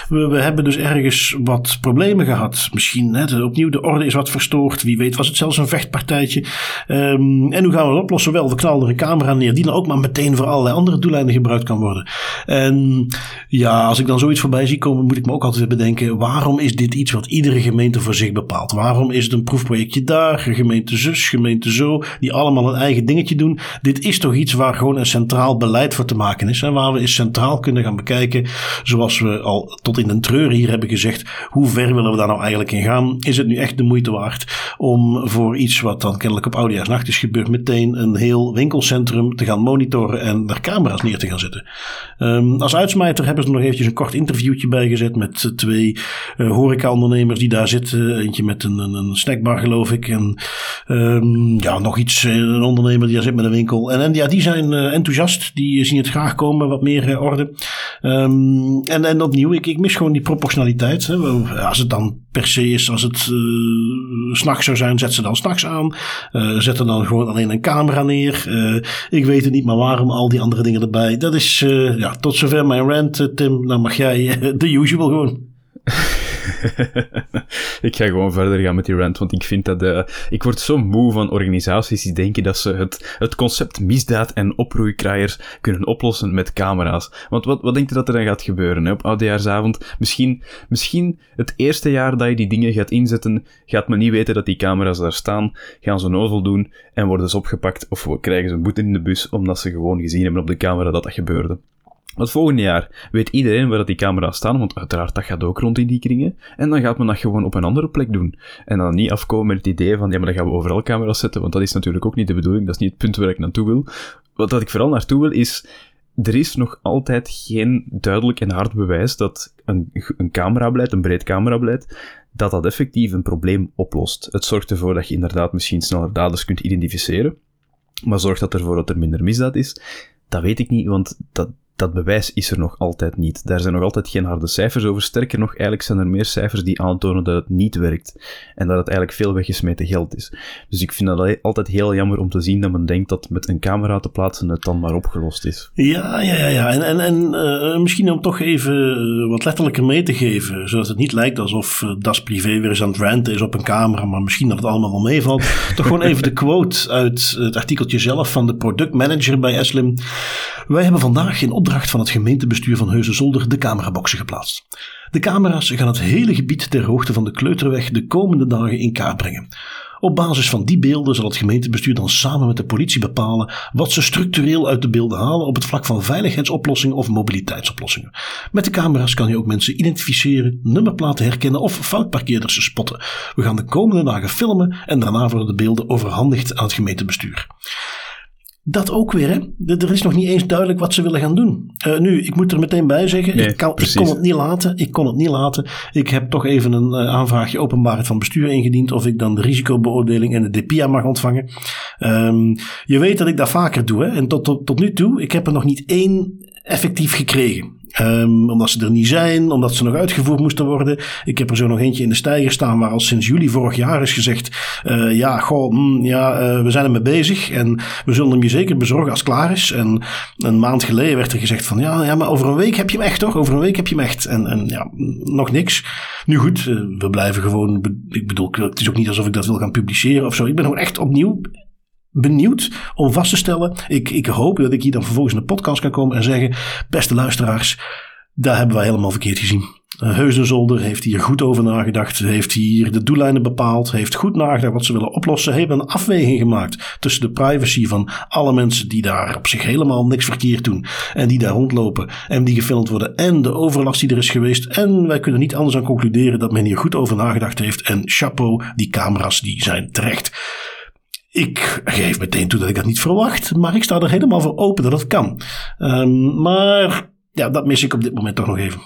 [SPEAKER 2] We, we, hebben dus ergens wat problemen gehad. Misschien hè, opnieuw de orde is wat verstoord. Wie weet was het zelfs een vechtpartijtje. en hoe gaan we dat oplossen? Wel, een camera neer die dan ook maar meteen voor allerlei andere doeleinden gebruikt kan worden. En ja, als ik dan zoiets voorbij zie komen, moet ik me ook altijd bedenken, waarom is dit iets wat iedere gemeente voor zich bepaalt? Waarom is het een proefprojectje daar, gemeente zus, gemeente zo, die allemaal een eigen dingetje doen? Dit is toch iets waar gewoon een centraal beleid voor te maken is. En waar we eens centraal kunnen gaan bekijken, zoals we al tot in de treur hier hebben gezegd, hoe ver willen we daar nou eigenlijk in gaan? Is het nu echt de moeite waard om voor iets wat dan kennelijk op Oudejaarsnacht is gebeurd, meteen een heel winkelcentrum te gaan monitoren en er camera's neer te gaan zetten? Um, als uitsmijter hebben ze er nog eventjes een kort interviewtje bij gezet met twee uh, horeca-ondernemers die daar zitten. Eentje met een, een, snackbar, geloof ik. En um, ja, nog iets, eh, een ondernemer die daar zit met een winkel. En, en ja, die zijn uh, enthousiast. Die zien het graag komen, wat meer orde. Um, en, en opnieuw, ik, ik mis gewoon die proportionaliteit. Hè. Als het dan per se is, als het uh, s'nachts zou zijn, zet ze dan s'nachts aan. Uh, zet er dan gewoon alleen een camera neer. Uh, ik weet het niet, maar waarom al die andere dingen erbij? Dat is, ja, tot zover mijn rant, Tim. Dan mag jij de usual gewoon. *laughs* *laughs*
[SPEAKER 1] ik ga gewoon verder gaan met die rant, want ik vind dat... Uh, ik word zo moe van organisaties die denken dat ze het, het concept misdaad en oproeikraaiers kunnen oplossen met camera's. Want wat, wat denkt je dat er dan gaat gebeuren hè? op oudejaarsavond? Misschien, misschien het eerste jaar dat je die dingen gaat inzetten, gaat men niet weten dat die camera's daar staan, gaan ze nozel doen en worden ze opgepakt of krijgen ze een boete in de bus omdat ze gewoon gezien hebben op de camera dat dat gebeurde. Het volgende jaar weet iedereen waar dat die camera's staan, want uiteraard dat gaat ook rond in die kringen. En dan gaat men dat gewoon op een andere plek doen. En dan niet afkomen met het idee van, ja, maar dan gaan we overal camera's zetten, want dat is natuurlijk ook niet de bedoeling, dat is niet het punt waar ik naartoe wil. Wat ik vooral naartoe wil is, er is nog altijd geen duidelijk en hard bewijs dat een, een camerabeleid, een breed camerabeleid, dat dat effectief een probleem oplost. Het zorgt ervoor dat je inderdaad misschien sneller daders kunt identificeren, maar zorgt dat ervoor dat er minder misdaad is. Dat weet ik niet, want dat, dat bewijs is er nog altijd niet. Daar zijn nog altijd geen harde cijfers over. Sterker nog, eigenlijk zijn er meer cijfers die aantonen dat het niet werkt. En dat het eigenlijk veel weggesmeten geld is. Dus ik vind dat altijd heel jammer om te zien dat men denkt dat met een camera te plaatsen het dan maar opgelost is.
[SPEAKER 2] Ja, ja, ja. ja. En, en, en uh, misschien om toch even eh, wat letterlijker mee te geven. Zodat het niet lijkt alsof uh, Das Privé weer eens aan het ranten is op een camera. Maar misschien dat het allemaal wel meevalt. *laughs* toch gewoon even de quote uit het artikeltje zelf van de productmanager bij Eslim. Wij hebben vandaag in opdracht van het gemeentebestuur van Heusden-Zolder de cameraboxen geplaatst. De camera's gaan het hele gebied ter hoogte van de Kleuterweg de komende dagen in kaart brengen. Op basis van die beelden zal het gemeentebestuur dan samen met de politie bepalen wat ze structureel uit de beelden halen op het vlak van veiligheidsoplossingen of mobiliteitsoplossingen. Met de camera's kan je ook mensen identificeren, nummerplaten herkennen of foutparkeerders spotten. We gaan de komende dagen filmen en daarna worden de beelden overhandigd aan het gemeentebestuur. Dat ook weer, hè? Er is nog niet eens duidelijk wat ze willen gaan doen. Uh, nu, ik moet er meteen bij zeggen, ik, kan, ik, kon het niet laten. Ik kon het niet laten. Ik heb toch even een uh, aanvraagje openbaarheid van bestuur ingediend of ik dan de risicobeoordeling en de DPIA mag ontvangen. Um, je weet dat ik dat vaker doe, hè? En tot, tot, tot nu toe, ik heb er nog niet één effectief gekregen. Um, omdat ze er niet zijn, omdat ze nog uitgevoerd moesten worden. Ik heb er zo nog eentje in de stijger staan waar al sinds juli vorig jaar is gezegd: uh, ja, goh, mm, ja, uh, we zijn ermee bezig en we zullen hem je zeker bezorgen als het klaar is. En een maand geleden werd er gezegd: van ja, ja, maar over een week heb je hem echt toch? Over een week heb je hem echt. En, en ja, nog niks. Nu goed, uh, we blijven gewoon. Ik bedoel, het is ook niet alsof ik dat wil gaan publiceren of zo. Ik ben gewoon echt opnieuw benieuwd om vast te stellen. Ik, ik hoop dat ik hier dan vervolgens in de podcast kan komen en zeggen: beste luisteraars, daar hebben wij helemaal verkeerd gezien. Uh, Heusden-Zolder heeft hier goed over nagedacht, heeft hier de doellijnen bepaald, heeft goed nagedacht wat ze willen oplossen, hebben een afweging gemaakt tussen de privacy van alle mensen die daar op zich helemaal niks verkeerd doen en die daar rondlopen en die gefilmd worden en de overlast die er is geweest. En wij kunnen niet anders aan concluderen dat men hier goed over nagedacht heeft en chapeau, die camera's die zijn terecht. Ik geef meteen toe dat ik dat niet verwacht, maar ik sta er helemaal voor open dat het kan. Um, maar ja, dat mis ik op dit moment toch nog even.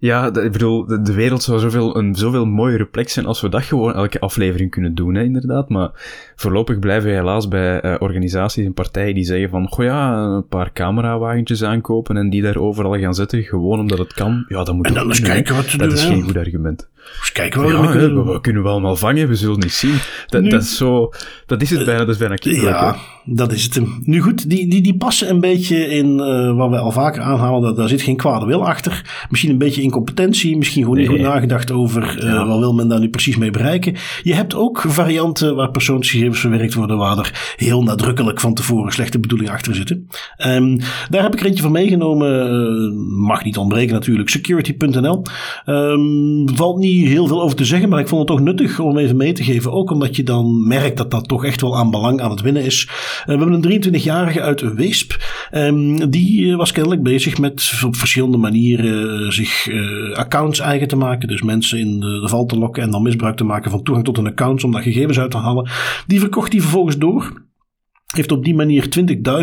[SPEAKER 1] Ja, ik bedoel, de, wereld zou zoveel, een zoveel mooiere plek zijn als we dat gewoon elke aflevering kunnen doen, hè, inderdaad. Maar voorlopig blijven we helaas bij uh, organisaties en partijen die zeggen van, goh ja, een paar camerawagentjes aankopen en die daar overal gaan zetten, gewoon omdat het kan. Ja, dan moet
[SPEAKER 2] en dan eens kijken wat te
[SPEAKER 1] Dat
[SPEAKER 2] doen,
[SPEAKER 1] is geen goed argument.
[SPEAKER 2] Dus kijken
[SPEAKER 1] Ja,
[SPEAKER 2] wat we kunnen doen.
[SPEAKER 1] we, we kunnen wel allemaal vangen, we zullen niet zien. Dat, dat is zo... Dat is het bijna, dat is bijna kinderlijk.
[SPEAKER 2] Ja. Dat is het. hem. Nu goed, die, die, die passen een beetje in eh, wat we al vaker aanhalen. Dat, daar zit geen kwade wil achter. Misschien een beetje incompetentie. Misschien gewoon niet goed nagedacht over eh, wat wil men daar nu precies mee bereiken. Je hebt ook varianten waar persoonsgegevens verwerkt worden. Waar er heel nadrukkelijk van tevoren slechte bedoelingen achter zitten. Ehm, daar heb ik er eentje van meegenomen. eh, mag niet ontbreken natuurlijk. Security.nl. Ehm, valt niet heel veel over te zeggen. Maar ik vond het toch nuttig om even mee te geven. Ook omdat je dan merkt dat dat toch echt wel aan belang aan het winnen is. Eh, we hebben een 23-jarige uit Weesp. Ehm, die eh, was kennelijk bezig met op verschillende manieren eh, zich accounts eigen te maken. Dus mensen in de, de val te lokken en dan misbruik te maken van toegang tot hun accounts om daar gegevens uit te halen. Die verkocht die vervolgens door. Heeft op die manier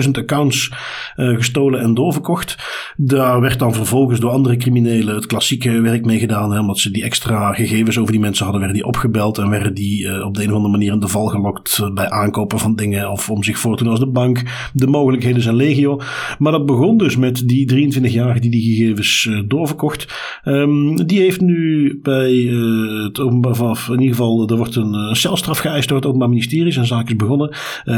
[SPEAKER 2] 20.000 accounts eh, gestolen en doorverkocht. Daar werd dan vervolgens door andere criminelen het klassieke werk mee gedaan. Hè, omdat ze die extra gegevens over die mensen hadden, werden die opgebeld en werden die eh, op de een of andere manier in de val gelokt eh, bij aankopen van dingen of om zich voor te doen als de bank. De mogelijkheden zijn legio. Maar dat begon dus met die 23-jarige die die gegevens doorverkocht. Ehm, die heeft nu bij het openbaar, of in ieder geval, er wordt een celstraf geëist door het Openbaar Ministerie. Zijn zaak is begonnen.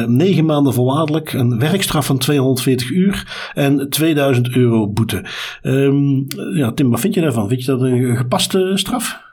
[SPEAKER 2] Negen maanden voorwaardelijk, een werkstraf van 240 uur en 2000 euro boete. Ehm, ja, Tim, wat vind je daarvan? Vind je dat een gepaste straf?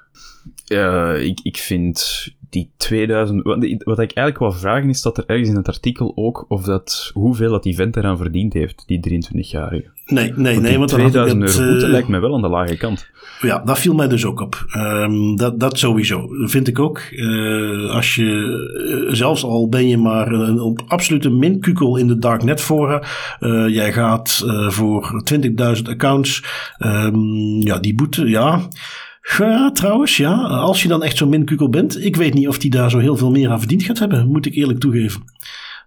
[SPEAKER 1] Ja, ik, ik vind die 2000... Wat, wat ik eigenlijk wil vragen is dat er ergens in het artikel ook of dat, hoeveel dat die vent eraan verdiend heeft, die 23-jarige.
[SPEAKER 2] Nee, nee, nee. Want dan had ik
[SPEAKER 1] 2000
[SPEAKER 2] het,
[SPEAKER 1] euro boete
[SPEAKER 2] eh,
[SPEAKER 1] lijkt mij wel aan de lage kant.
[SPEAKER 2] Ja, dat viel mij dus ook op. Ehm, dat, dat sowieso. Vind ik ook. Eh, als je, eh, zelfs al ben je maar een, op absolute minkukel in de darknet fora. jij gaat voor 20.000 accounts. ehm, ja, die boete, ja. Ja, trouwens, ja. Als je dan echt zo'n minkukel bent. Ik weet niet of die daar zo heel veel meer aan verdiend gaat hebben. Moet ik eerlijk toegeven.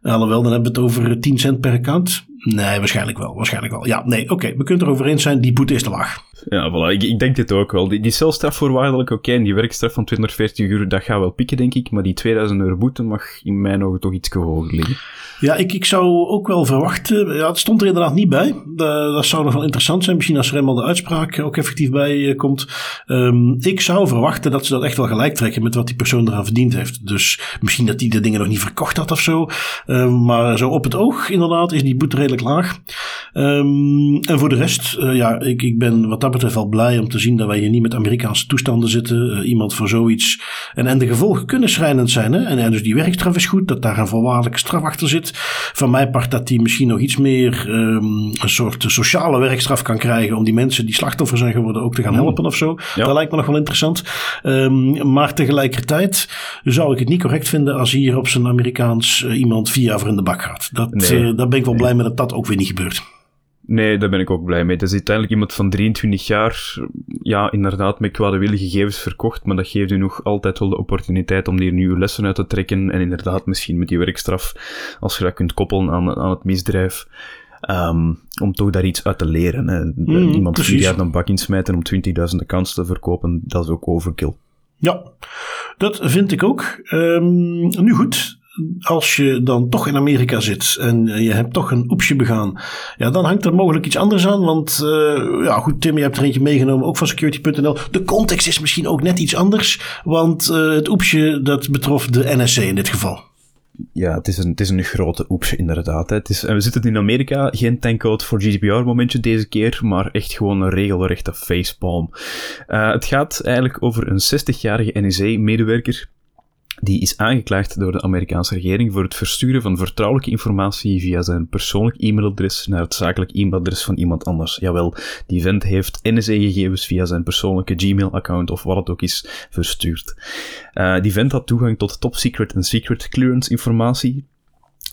[SPEAKER 2] Alhoewel, dan hebben we het over 10 cent per account. Nee, waarschijnlijk wel. Waarschijnlijk wel. Ja, nee, oké. we kunnen het erover eens zijn. Die boete is te laag.
[SPEAKER 1] Ja, voilà. Ik, ik denk dit ook wel. Die, die celstraf voorwaardelijk, oké, en die werkstraf van 240 uur, dat gaat wel pikken, denk ik. Maar die 2000 euro boete mag in mijn ogen toch iets hoger liggen.
[SPEAKER 2] Ja, ik, ik zou ook wel verwachten. Ja, het stond er inderdaad niet bij. Da- dat zou nog wel interessant zijn. Misschien als er eenmaal de uitspraak ook effectief bij eh, komt. Ehm, ik zou verwachten dat ze dat echt wel gelijk trekken met wat die persoon eraan verdiend heeft. Dus misschien dat die de dingen nog niet verkocht had of zo. Ehm, maar zo op het oog, inderdaad, is die boete redelijk laag. Ehm, en voor de rest, eh, ja, ik, ik ben wat dat betreft wel blij om te zien dat wij hier niet met Amerikaanse toestanden zitten. Eh, iemand voor zoiets. En, en de gevolgen kunnen schrijnend zijn. Hè? En, en dus die werkstraf is goed, dat daar een voorwaardelijke straf achter zit. Van mijn part dat die misschien nog iets meer ehm, een soort sociale werkstraf kan krijgen. Om die mensen die slachtoffer zijn geworden ook te gaan helpen of zo.
[SPEAKER 1] Ja.
[SPEAKER 2] Dat lijkt me nog wel interessant. Ehm, maar tegelijkertijd zou ik het niet correct vinden als hier op zijn Amerikaans eh, iemand vier jaar voor in de bak gaat. Dat,
[SPEAKER 1] Nee.
[SPEAKER 2] eh, daar ben ik wel blij mee dat dat ook weer niet gebeurt.
[SPEAKER 1] Nee, daar ben ik ook blij mee. Dat is uiteindelijk iemand van 23 jaar, ja, inderdaad, met kwaadwillige gegevens verkocht, maar dat geeft u nog altijd wel de opportuniteit om hier nieuwe lessen uit te trekken en inderdaad misschien met die werkstraf, als je dat kunt koppelen aan, aan het misdrijf, ehm, om toch daar iets uit te leren. Hè.
[SPEAKER 2] Mm,
[SPEAKER 1] Iemand vier jaar een bak insmijten om 20.000 accounts te verkopen, dat is ook overkill.
[SPEAKER 2] Ja, dat vind ik ook. Ehm, nu goed, als je dan toch in Amerika zit en eh, je hebt toch een oepsje begaan, ja, dan hangt er mogelijk iets anders aan. Want eh, ja, goed, Tim, je hebt er eentje meegenomen, ook van security.nl. De context is misschien ook net iets anders, want eh, het oepsje dat betrof de NSC in dit geval.
[SPEAKER 1] Ja, het is een, het is een grote oeps, inderdaad. Het is, we zitten in Amerika, geen tankcode voor GDPR-momentje deze keer, maar echt gewoon een regelrechte facepalm. Het gaat eigenlijk over een 60-jarige NSA-medewerker die is aangeklaagd door de Amerikaanse regering voor het versturen van vertrouwelijke informatie via zijn persoonlijk e-mailadres naar het zakelijk e-mailadres van iemand anders. Jawel, die vent heeft NSA-gegevens via zijn persoonlijke Gmail-account of wat het ook is verstuurd. Eh, die vent had toegang tot top secret en secret clearance informatie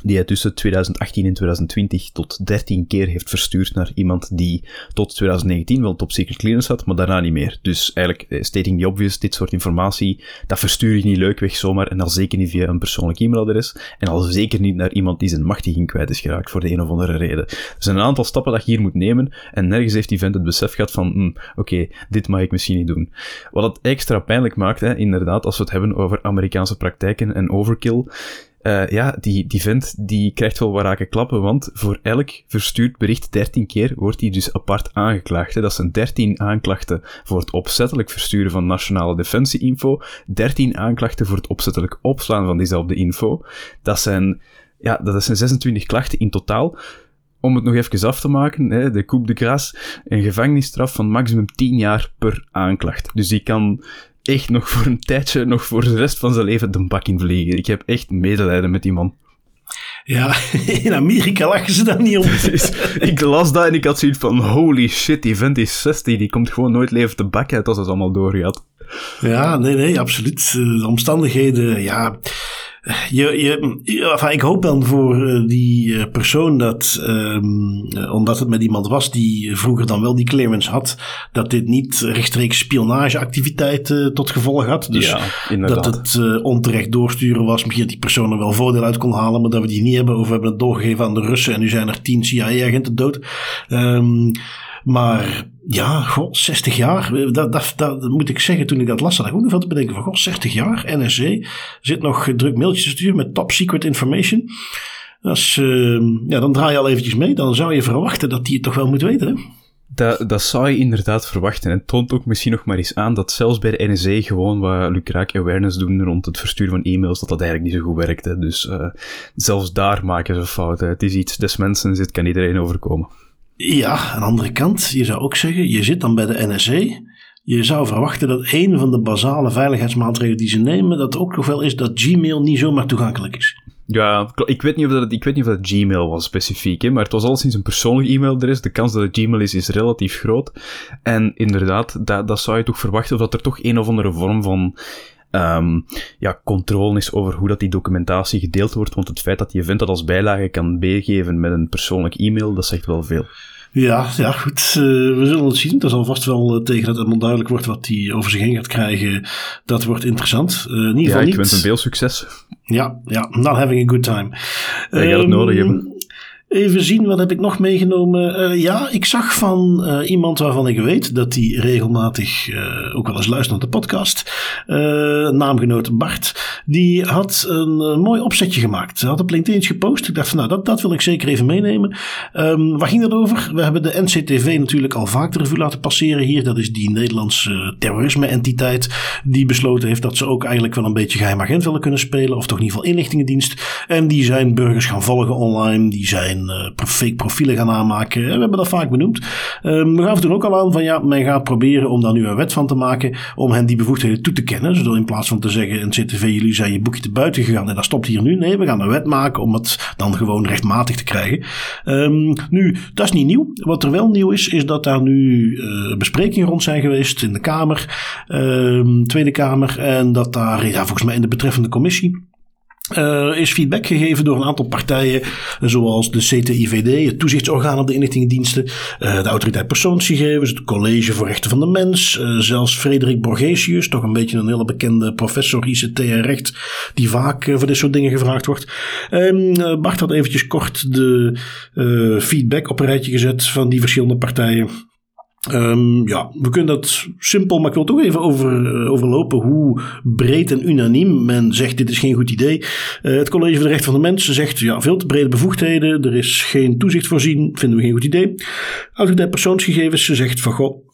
[SPEAKER 1] die hij tussen 2018 en 2020 tot 13 keer heeft verstuurd naar iemand die tot 2019 wel top secret clearance had, maar daarna niet meer. Dus eigenlijk, eh, stating the obvious, dit soort informatie, dat verstuur je niet leuk weg zomaar, en al zeker niet via een persoonlijk e-mailadres, en al zeker niet naar iemand die zijn machtiging kwijt is geraakt, voor de een of andere reden. Er zijn een aantal stappen dat je hier moet nemen, en nergens heeft die vent het besef gehad van, hm, oké, dit mag ik misschien niet doen. Wat het extra pijnlijk maakt, inderdaad, als we het hebben over Amerikaanse praktijken en overkill, Uh, ja, die, die vent die krijgt wel wat raken klappen, want voor elk verstuurd bericht 13 keer wordt hij dus apart aangeklaagd. Hè. Dat zijn 13 aanklachten voor het opzettelijk versturen van nationale defensie-info, 13 aanklachten voor het opzettelijk opslaan van diezelfde info. Dat zijn, ja, dat zijn 26 klachten in totaal om het nog even af te maken, hè, de Coupe de Grace, een gevangenisstraf van maximum 10 jaar per aanklacht. Dus die kan echt nog voor een tijdje, nog voor de rest van zijn leven de bak in vliegen. Ik heb echt medelijden met die man.
[SPEAKER 2] Ja, *laughs* in Amerika lachen ze daar niet om. *laughs*
[SPEAKER 1] ik las dat en ik had zoiets van, holy shit, die vent is 60, die komt gewoon nooit leven de bak uit als het allemaal doorgaat.
[SPEAKER 2] Ja, nee, nee, absoluut. De omstandigheden, ja je, je, enfin, ik hoop dan voor eh, die eh, persoon dat, um, omdat het met iemand was die vroeger dan wel die clearance had, dat dit niet rechtstreeks spionageactiviteiten tot gevolg had. Dus ja, dat het uh, onterecht doorsturen was. Misschien dat die persoon er wel voordeel uit kon halen, maar dat we die niet hebben. Of we hebben het doorgegeven aan de Russen en nu zijn er tien CIA-agenten dood. Um, maar ja, god, 60 jaar. Dat, dat, dat, moet ik zeggen, toen ik dat las, had ik ook nog veel te bedenken van, god, 60 jaar, NSC. Zit nog druk mailtjes te sturen met top secret information. Dat uh, ja, dan draai je al eventjes mee. Dan zou je verwachten dat die het toch wel moet weten, hè?
[SPEAKER 1] Dat, dat zou je inderdaad verwachten. En het toont ook misschien nog maar eens aan dat zelfs bij de NSA gewoon wat lucraak awareness doen rond het versturen van e-mails, dat dat eigenlijk niet zo goed werkt. Dus uh, zelfs daar maken ze fouten. Het is iets des mensen, kan iedereen overkomen.
[SPEAKER 2] Ja, aan de andere kant, je zou ook zeggen, je zit dan bij de NSA. Je zou verwachten dat een van de basale veiligheidsmaatregelen die ze nemen, dat ook nog wel is dat Gmail niet zomaar toegankelijk is.
[SPEAKER 1] Ja, ik weet niet of dat, ik weet niet of dat Gmail was specifiek, hè, maar het was al sinds een persoonlijk e-mail er is. De kans dat het Gmail is, is relatief groot. En inderdaad, dat, dat zou je toch verwachten, dat er toch een of andere vorm van um, ja, controle is over hoe dat die documentatie gedeeld wordt. Want het feit dat je event dat als bijlage kan meegeven met een persoonlijk e-mail, dat zegt wel veel.
[SPEAKER 2] Ja, ja goed. Uh, we zullen het zien. Dat zal vast wel uh, tegen dat het onduidelijk wordt wat hij over zich heen gaat krijgen. Dat wordt interessant. Uh, in ieder geval
[SPEAKER 1] ja,
[SPEAKER 2] ik
[SPEAKER 1] wens hem veel succes.
[SPEAKER 2] Ja, ja, not having a good time.
[SPEAKER 1] Hij gaat het nodig ehm, hebben.
[SPEAKER 2] Even zien, wat heb ik nog meegenomen? Uh, ja, ik zag van uh, iemand waarvan ik weet dat hij regelmatig uh, ook wel eens luistert naar de podcast. naamgenoot Bart. Die had een, mooi opzetje gemaakt. Hij had op LinkedIn gepost. Ik dacht van nou, dat, dat wil ik zeker even meenemen. Um, waar ging dat over? We hebben de NCTV natuurlijk al vaak de revue laten passeren hier. Dat is die Nederlandse terrorisme-entiteit. Die besloten heeft dat ze ook eigenlijk wel een beetje geheim agent willen kunnen spelen. Of toch in ieder geval inlichtingendienst. En die zijn burgers gaan volgen online. Die zijn uh, fake profielen gaan aanmaken. We hebben dat vaak benoemd. Um, we gaven toen ook al aan van ja, men gaat proberen om daar nu een wet van te maken. Om hen die bevoegdheden toe te kennen. Zodat in plaats van te zeggen, in CTV, jullie zijn je boekje te buiten gegaan en dat stopt hier nu. Nee, we gaan een wet maken om het dan gewoon rechtmatig te krijgen. Um, nu, dat is niet nieuw. Wat er wel nieuw is, is dat daar nu uh, besprekingen rond zijn geweest in de Kamer, um, Tweede Kamer. En dat daar, ja, volgens mij in de betreffende commissie uh, is feedback gegeven door een aantal partijen, zoals de CTIVD, het toezichtsorgaan op de inlichtingendiensten, uh, de autoriteit persoonsgegevens, het College voor Rechten van de Mens, uh, zelfs Frederik Borgesius, toch een beetje een hele bekende professor ICT en recht, die vaak voor dit soort dingen gevraagd wordt. Um, Bart had eventjes kort de feedback op een rijtje gezet van die verschillende partijen. Um, ja, we kunnen dat simpel, maar ik wil toch even over, uh, overlopen hoe breed en unaniem men zegt dit is geen goed idee. Uh, het College voor de Rechten van de Mens zegt ja, veel te brede bevoegdheden, er is geen toezicht voorzien, vinden we geen goed idee. Autoriteit persoonsgegevens zegt van goh,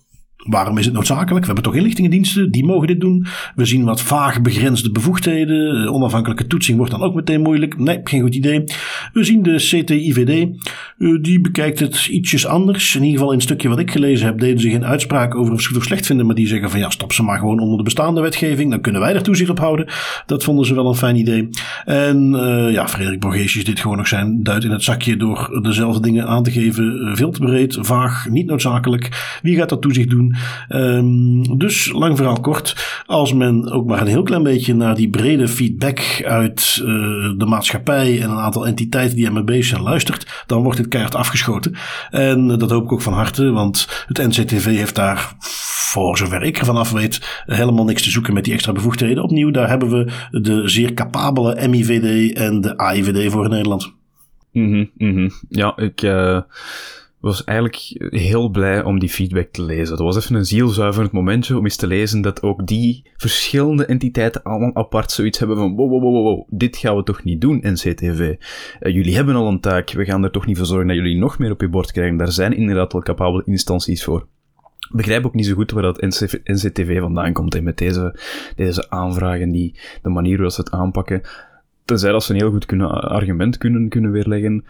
[SPEAKER 2] Waarom is het noodzakelijk? We hebben toch inlichtingendiensten, die mogen dit doen. We zien wat vaag begrensde bevoegdheden. Onafhankelijke toetsing wordt dan ook meteen moeilijk. Nee, geen goed idee. We zien de CTIVD, eh, die bekijkt het ietsjes anders. In ieder geval in het stukje wat ik gelezen heb, deden ze geen uitspraak over of ze het of slecht vinden. Maar die zeggen van ja, stop ze maar gewoon onder de bestaande wetgeving. Dan kunnen wij er toezicht op houden. Dat vonden ze wel een fijn idee. En uh, ja, Frederik Borgesius dit gewoon nog zijn duit in het zakje door dezelfde dingen aan te geven. Eh, veel te breed, vaag, niet noodzakelijk. Wie gaat dat toezicht doen? Um, dus lang verhaal kort, als men ook maar een heel klein beetje naar die brede feedback uit uh, de maatschappij en een aantal entiteiten die ermee zijn luistert, dan wordt dit keihard afgeschoten. En dat hoop ik ook van harte, want het NCTV heeft daar voor zover ik ervan af weet, helemaal niks te zoeken met die extra bevoegdheden. Opnieuw, daar hebben we de zeer capabele MIVD en de AIVD voor in Nederland.
[SPEAKER 1] Mm -hmm. Ja, ik, uh, was eigenlijk heel blij om die feedback te lezen. Dat was even een zielzuiverend momentje om eens te lezen dat ook die verschillende entiteiten allemaal apart zoiets hebben van wow, wow, wow, wow, dit gaan we toch niet doen, NCTV. Uh, jullie hebben al een taak, we gaan er toch niet voor zorgen dat jullie nog meer op je bord krijgen. Daar zijn inderdaad wel capabele instanties voor begrijp ook niet zo goed waar dat NCTV vandaan komt en met deze, deze aanvragen, die, de manier waarop ze het aanpakken. Tenzij dat ze een heel goed kunnen, argument kunnen, kunnen weerleggen,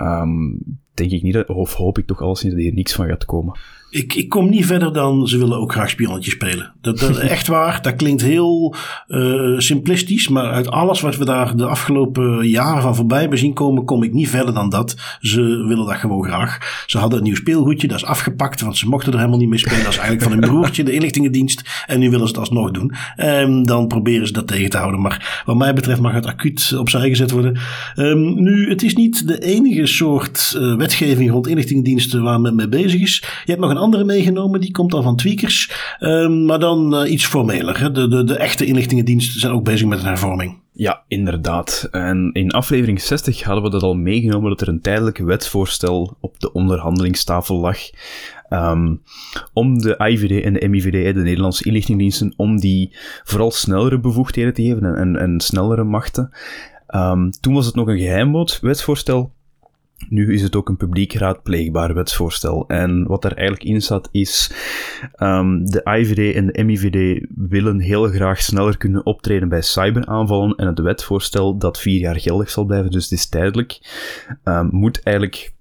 [SPEAKER 1] um, denk ik niet, dat, of hoop ik toch alles niet dat hier niks van gaat komen.
[SPEAKER 2] Ik, ik kom niet verder dan ze willen ook graag spionnetje spelen. Dat, dat echt waar. Dat klinkt heel uh, simplistisch. Maar uit alles wat we daar de afgelopen jaren van voorbij hebben zien komen, kom ik niet verder dan dat. Ze willen dat gewoon graag. Ze hadden een nieuw speelgoedje, dat is afgepakt, want ze mochten er helemaal niet mee spelen. Dat is eigenlijk van hun broertje, de inlichtingendienst. En nu willen ze het alsnog doen. Um, dan proberen ze dat tegen te houden. Maar wat mij betreft mag het acuut opzij gezet worden. Um, nu, het is niet de enige soort uh, wetgeving rond inlichtingendiensten waar men mee bezig is. Je hebt nog een andere meegenomen, die komt dan van Tweakers. Um, maar dan uh, iets formeler. Hè? De, de, de echte inlichtingendiensten zijn ook bezig met een hervorming.
[SPEAKER 1] Ja, inderdaad. En in aflevering 60 hadden we dat al meegenomen dat er een tijdelijk wetsvoorstel op de onderhandelingstafel lag. Um, om de IVD en de MIVD, de Nederlandse inlichtingendiensten, om die vooral snellere bevoegdheden te geven en, en, snellere machten. Um, toen was het nog een geheim wetsvoorstel nu is het ook een publiek raadpleegbaar wetsvoorstel. En wat er eigenlijk in staat is, um, de IVD en de MIVD willen heel graag sneller kunnen optreden bij cyberaanvallen. En het wetsvoorstel dat vier jaar geldig zal blijven, dus het is tijdelijk, um, moet eigenlijk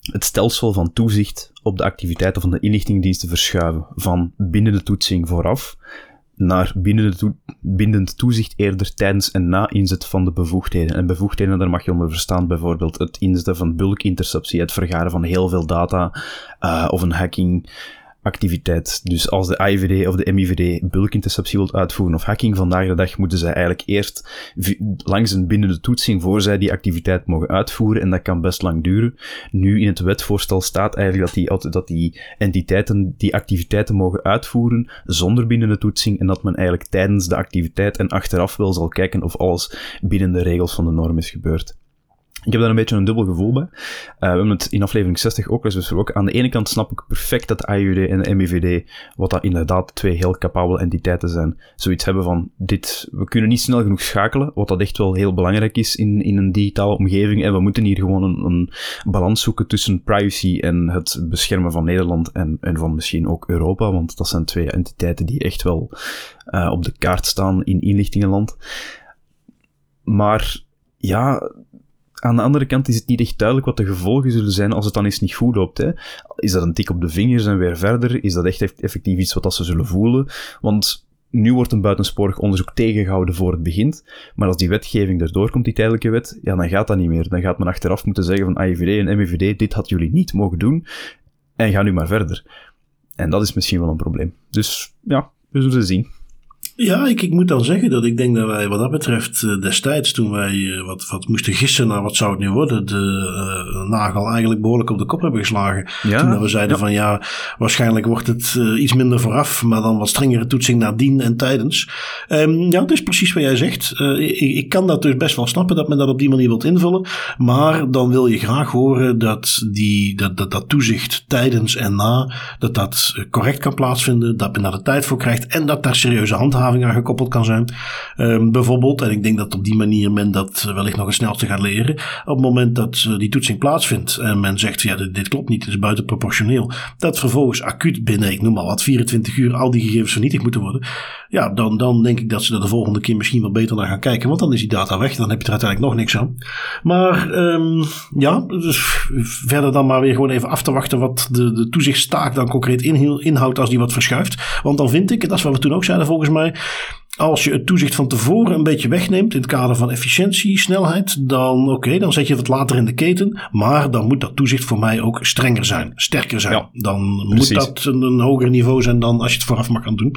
[SPEAKER 1] het stelsel van toezicht op de activiteiten van de inlichtingendiensten verschuiven. Van binnen de toetsing vooraf naar bindend toezicht eerder tijdens en na inzet van de bevoegdheden. En bevoegdheden, daar mag je onder verstaan bijvoorbeeld het inzetten van bulkinterceptie, het vergaren van heel veel data, uh, of een hacking, activiteit. Dus als de IVD of de MIVD bulkinterceptie wilt uitvoeren of hacking vandaag de dag, moeten zij eigenlijk eerst langs een bindende toetsing voor zij die activiteit mogen uitvoeren en dat kan best lang duren. Nu in het wetvoorstel staat eigenlijk dat die, dat die entiteiten die activiteiten mogen uitvoeren zonder bindende toetsing en dat men eigenlijk tijdens de activiteit en achteraf wel zal kijken of alles binnen de regels van de norm is gebeurd. Ik heb daar een beetje een dubbel gevoel bij. Uh, we hebben het in aflevering 60 ook eens besproken. Aan de ene kant snap ik perfect dat de AIUD en de MIVD, wat dat inderdaad twee heel capabele entiteiten zijn, zoiets hebben van, dit, we kunnen niet snel genoeg schakelen, wat dat echt wel heel belangrijk is in, in een digitale omgeving. En we moeten hier gewoon een, een balans zoeken tussen privacy en het beschermen van Nederland en, en van misschien ook Europa, want dat zijn twee entiteiten die echt wel uh, op de kaart staan in inlichtingenland. Maar ja, aan de andere kant is het niet echt duidelijk wat de gevolgen zullen zijn als het dan eens niet goed loopt. Hè. Is dat een tik op de vingers en weer verder? Is dat echt effectief iets wat ze zullen voelen? Want nu wordt een buitensporig onderzoek tegengehouden voor het begint. Maar als die wetgeving erdoor komt, die tijdelijke wet, ja, dan gaat dat niet meer. Dan gaat men achteraf moeten zeggen van AIVD en MIVD, dit had jullie niet mogen doen. En ga nu maar verder. En dat is misschien wel een probleem. Dus ja, we zullen zien.
[SPEAKER 2] Ja, ik, ik moet dan zeggen dat ik denk dat wij wat dat betreft eh, destijds toen wij eh, wat, wat moesten gissen naar wat zou het nu worden, de uh, nagel eigenlijk behoorlijk op de kop hebben geslagen. Ja, toen we zeiden van ja, waarschijnlijk wordt het uh, iets minder vooraf, maar dan wat strengere toetsing nadien en tijdens. Um, ja, dat is precies wat jij zegt. Ik, ik, kan dat dus best wel snappen dat men dat op die manier wilt invullen, maar dan wil je graag horen dat die, dat, dat, dat toezicht tijdens en na, dat dat correct kan plaatsvinden, dat men daar de tijd voor krijgt en dat daar serieuze handhaving aan gekoppeld kan zijn. Um, bijvoorbeeld, en ik denk dat op die manier men dat wellicht nog het snelste gaat leren. Op het moment dat uh, die toetsing plaatsvindt en men zegt, ja, dit, dit klopt niet, het is buitenproportioneel. Dat vervolgens acuut binnen, ik noem maar wat, 24 uur al die gegevens vernietigd moeten worden. Ja, dan, dan denk ik dat ze er de volgende keer misschien wel beter naar gaan kijken. Want dan is die data weg, dan heb je er uiteindelijk nog niks aan. Maar um, ja, dus verder dan maar weer gewoon even af te wachten wat de, de toezichtstaak dan concreet inhoudt als die wat verschuift. Want dan vind ik, dat is wat we toen ook zeiden volgens mij, als je het toezicht van tevoren een beetje wegneemt in het kader van efficiëntie, snelheid, dan oké, dan zet je het wat later in de keten. Maar dan moet dat toezicht voor mij ook strenger zijn, sterker zijn. dan moet dat een, een, hoger niveau zijn dan als je het vooraf mag gaan doen.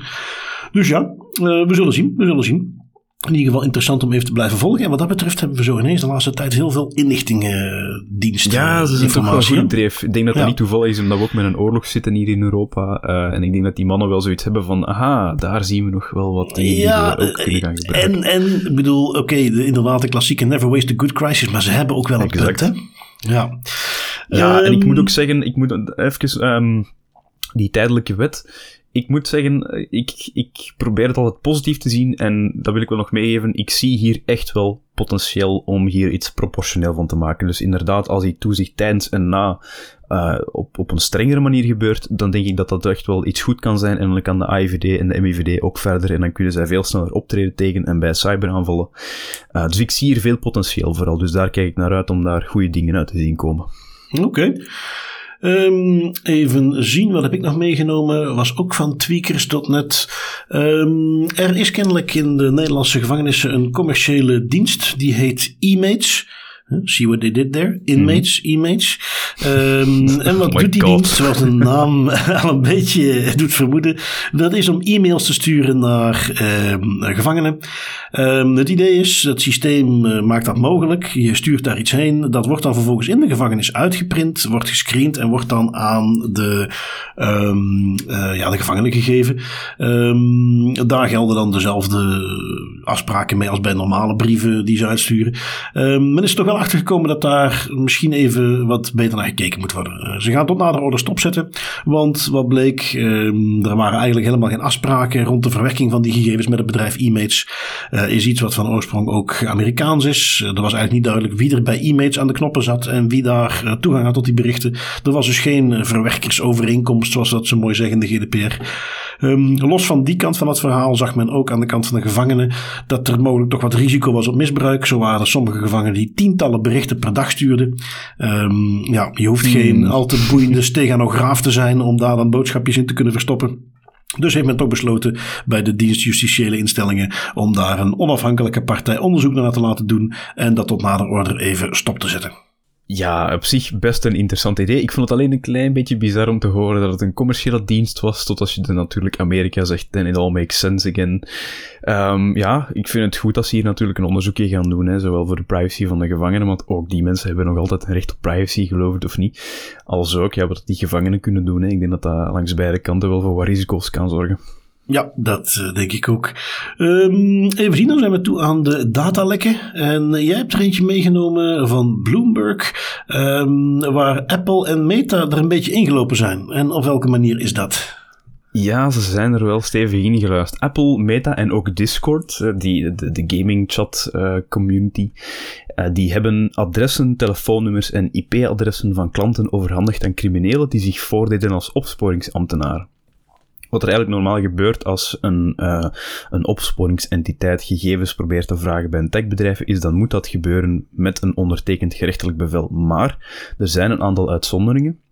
[SPEAKER 2] Dus ja, uh, we zullen zien, we zullen zien in ieder geval interessant om even te blijven volgen. En wat dat betreft hebben we zo ineens de laatste tijd heel veel inlichtingendiensten.
[SPEAKER 1] Ja, ze zijn toch wel goed dreef. Ik denk dat dat niet toevallig is, omdat we ook met een oorlog zitten hier in Europa. Uh, en ik denk dat die mannen wel zoiets hebben van, aha, daar zien we nog wel wat dingen ja, die we ook kunnen gaan gebruiken.
[SPEAKER 2] En, en ik bedoel, oké, okay, inderdaad de klassieke never waste a good crisis, maar ze hebben ook wel een punt, hè? Ja.
[SPEAKER 1] Ja, en ik
[SPEAKER 2] Ehm,
[SPEAKER 1] moet ook zeggen, ik moet even ehm, die tijdelijke wet. Ik moet zeggen, ik, ik probeer het altijd positief te zien en dat wil ik wel nog meegeven. Ik zie hier echt wel potentieel om hier iets proportioneel van te maken. Dus inderdaad, als die toezicht tijdens en na eh, op, op een strengere manier gebeurt, dan denk ik dat dat echt wel iets goed kan zijn. En dan kan de AIVD en de MIVD ook verder en dan kunnen zij veel sneller optreden tegen en bij cyberaanvallen. Eh, dus ik zie hier veel potentieel vooral. Dus daar kijk ik naar uit om daar goede dingen uit te zien komen.
[SPEAKER 2] Oké. Ehm, even zien, wat heb ik nog meegenomen? Was ook van tweakers.net. Ehm, er is kennelijk in de Nederlandse gevangenissen een commerciële dienst. Die heet e-mates. See what they did there? Inmates, e-mates. Ehm, *laughs* en wat
[SPEAKER 1] Oh
[SPEAKER 2] doet die
[SPEAKER 1] God.
[SPEAKER 2] dienst? Zoals de naam *laughs* al een beetje doet vermoeden. Dat is om e-mails te sturen naar ehm, gevangenen. Ehm, het idee is, het systeem eh, maakt dat mogelijk. Je stuurt daar iets heen. Dat wordt dan vervolgens in de gevangenis uitgeprint, wordt gescreend en wordt dan aan de, eh, ja, de gevangenen gegeven. Daar gelden dan dezelfde afspraken mee als bij normale brieven die ze uitsturen. Men is toch wel achtergekomen dat daar misschien even wat beter naar gekeken moet worden. Eh, ze gaan tot nader orde stopzetten, want wat bleek, ehm, er waren eigenlijk helemaal geen afspraken rond de verwerking van die gegevens met het bedrijf e-mates. Eh, is iets wat van oorsprong ook Amerikaans is. Eh, er was eigenlijk niet duidelijk wie er bij e-mates aan de knoppen zat en wie daar toegang had tot die berichten. Er was dus geen verwerkersovereenkomst, zoals dat zo mooi zeggen in de GDPR. Ehm, los van die kant van het verhaal zag men ook aan de kant van de gevangenen dat er mogelijk toch wat risico was op misbruik. Zo waren er sommige gevangenen die tientallen berichten per dag stuurden. Ehm, ja, je hoeft geen al te boeiende steganograaf te zijn om daar dan boodschapjes in te kunnen verstoppen. Dus heeft men toch besloten bij de dienst justitiële instellingen om daar een onafhankelijke partij onderzoek naar te laten doen en dat tot nader order even stop te zetten.
[SPEAKER 1] Ja, op zich best een interessant idee. Ik vond het alleen een klein beetje bizar om te horen dat het een commerciële dienst was, tot als je dan natuurlijk Amerika zegt, then it all makes sense again. Ehm, ja, ik vind het goed dat ze hier natuurlijk een onderzoekje gaan doen, hè, zowel voor de privacy van de gevangenen, want ook die mensen hebben nog altijd een recht op privacy, geloof het of niet. Als ook, ja, wat die gevangenen kunnen doen, hè. ik denk dat dat langs beide kanten wel voor wat risico's kan zorgen.
[SPEAKER 2] Ja, dat eh, denk ik ook. Ehm, even zien, dan zijn we toe aan de datalekken. En jij hebt er eentje meegenomen van Bloomberg, ehm, waar Apple en Meta er een beetje ingelopen zijn. En op welke manier is dat?
[SPEAKER 1] Ja, ze zijn er wel stevig in geluisterd. Apple, Meta en ook Discord, eh, die, de, de gaming chat eh, community, die hebben adressen, telefoonnummers en IP-adressen van klanten overhandigd aan criminelen die zich voordeden als opsporingsambtenaren. Wat er eigenlijk normaal gebeurt als een, eh, een opsporingsentiteit gegevens probeert te vragen bij een techbedrijf, is dan moet dat gebeuren met een ondertekend gerechtelijk bevel. Maar er zijn een aantal uitzonderingen.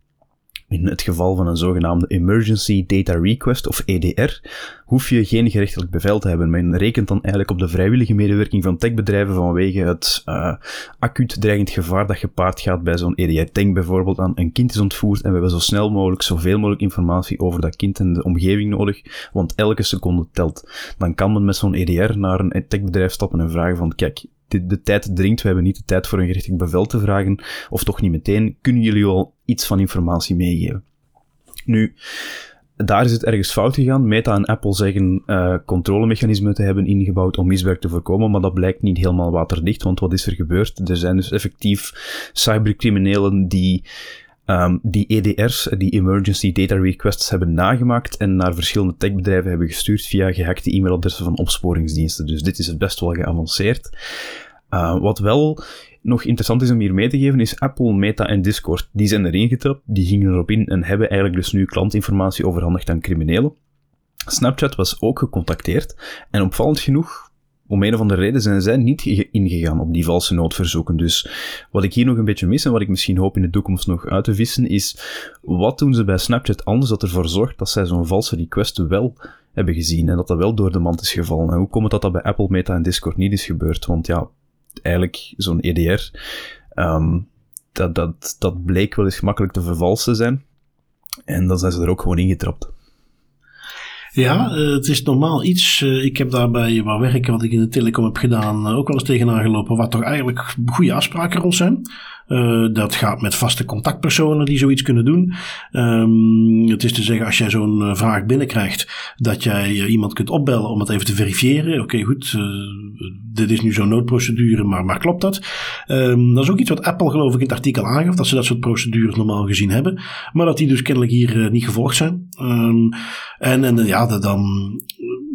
[SPEAKER 1] In het geval van een zogenaamde Emergency Data Request, of EDR, hoef je geen gerechtelijk bevel te hebben. Men rekent dan eigenlijk op de vrijwillige medewerking van techbedrijven vanwege het uh, acuut dreigend gevaar dat gepaard gaat bij zo'n EDR. Denk bijvoorbeeld aan een kind is ontvoerd en we hebben zo snel mogelijk zoveel mogelijk informatie over dat kind en de omgeving nodig, want elke seconde telt. Dan kan men met zo'n EDR naar een techbedrijf stappen en vragen van, kijk, de, tijd dringt, we hebben niet de tijd voor een gerechtelijk bevel te vragen, of toch niet meteen, kunnen jullie wel iets van informatie meegeven? Nu, daar is het ergens fout gegaan. Meta en Apple zeggen uh, controlemechanismen te hebben ingebouwd om misbruik te voorkomen, maar dat blijkt niet helemaal waterdicht, want wat is er gebeurd? Er zijn dus effectief cybercriminelen die Um, die EDR's, die Emergency Data Requests, hebben nagemaakt en naar verschillende techbedrijven hebben gestuurd via gehackte e-mailadressen van opsporingsdiensten. Dus dit is best wel geavanceerd. Uh, wat wel nog interessant is om hier mee te geven, is Apple, Meta en Discord. Die zijn erin getrapt, die gingen erop in en hebben eigenlijk dus nu klantinformatie overhandigd aan criminelen. Snapchat was ook gecontacteerd en opvallend genoeg om een of andere reden zijn zij niet ingegaan op die valse noodverzoeken. Dus wat ik hier nog een beetje mis en wat ik misschien hoop in de toekomst nog uit te vissen, is wat doen ze bij Snapchat anders dat ervoor zorgt dat zij zo'n valse request wel hebben gezien en dat dat wel door de mand is gevallen. En hoe komt het dat dat bij Apple, Meta en Discord niet is gebeurd? Want ja, eigenlijk zo'n EDR, um, dat, dat, dat bleek wel eens gemakkelijk te vervalsen zijn. En dan zijn ze er ook gewoon ingetrapt.
[SPEAKER 2] Ja, uh, het is normaal iets. Uh, ik heb daarbij waar werken wat ik in de telecom heb gedaan uh, ook wel eens tegenaan gelopen. Waar toch eigenlijk goede afspraken rond zijn. Uh, dat gaat met vaste contactpersonen die zoiets kunnen doen. Um, het is te zeggen, als jij zo'n uh, vraag binnenkrijgt, dat jij uh, iemand kunt opbellen om het even te verifiëren. Oké, goed, dit is nu zo'n noodprocedure, maar, maar klopt dat? Um, dat is ook iets wat Apple geloof ik in het artikel aangaf, dat ze dat soort procedures normaal gezien hebben. Maar dat die dus kennelijk hier niet gevolgd zijn. Um, en, en ja, dan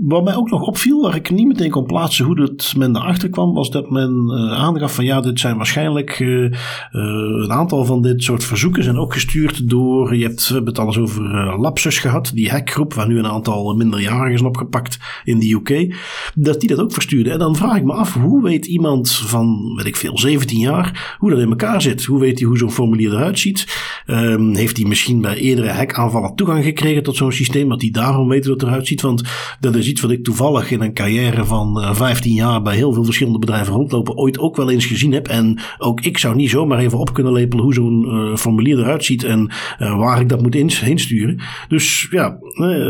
[SPEAKER 2] wat mij ook nog opviel, waar ik niet meteen kon plaatsen hoe dat men erachter kwam, was dat men uh, aangaf van ja, dit zijn waarschijnlijk uh, uh, een aantal van dit soort verzoeken zijn ook gestuurd door, je hebt, we hebben het alles over Lapsus gehad, die hackgroep waar nu een aantal minderjarigen zijn opgepakt in de UK, dat die dat ook verstuurde. En dan vraag ik me af, hoe weet iemand van, weet ik veel, 17 jaar, hoe dat in elkaar zit? Hoe weet hij hoe zo'n formulier eruit ziet? Um, heeft hij misschien bij eerdere hackaanvallen toegang gekregen tot zo'n systeem, dat hij daarom weet hoe het eruit ziet? Want dat is wat ik toevallig in een carrière van uh, eh, 15 jaar bij heel veel verschillende bedrijven rondlopen ooit ook wel eens gezien heb. En ook ik zou niet zomaar even op kunnen lepelen hoe zo'n uh, formulier eruit ziet en uh, waar ik dat moet in, heen sturen. Dus ja,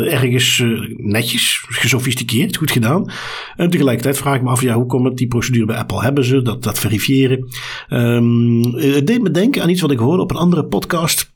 [SPEAKER 2] ergens netjes, gesofisticeerd, goed gedaan. En tegelijkertijd vraag ik me af, ja, hoe komt het die procedure bij Apple? Hebben ze dat, dat verifiëren? Um, het deed me denken aan iets wat ik hoorde op een andere podcast.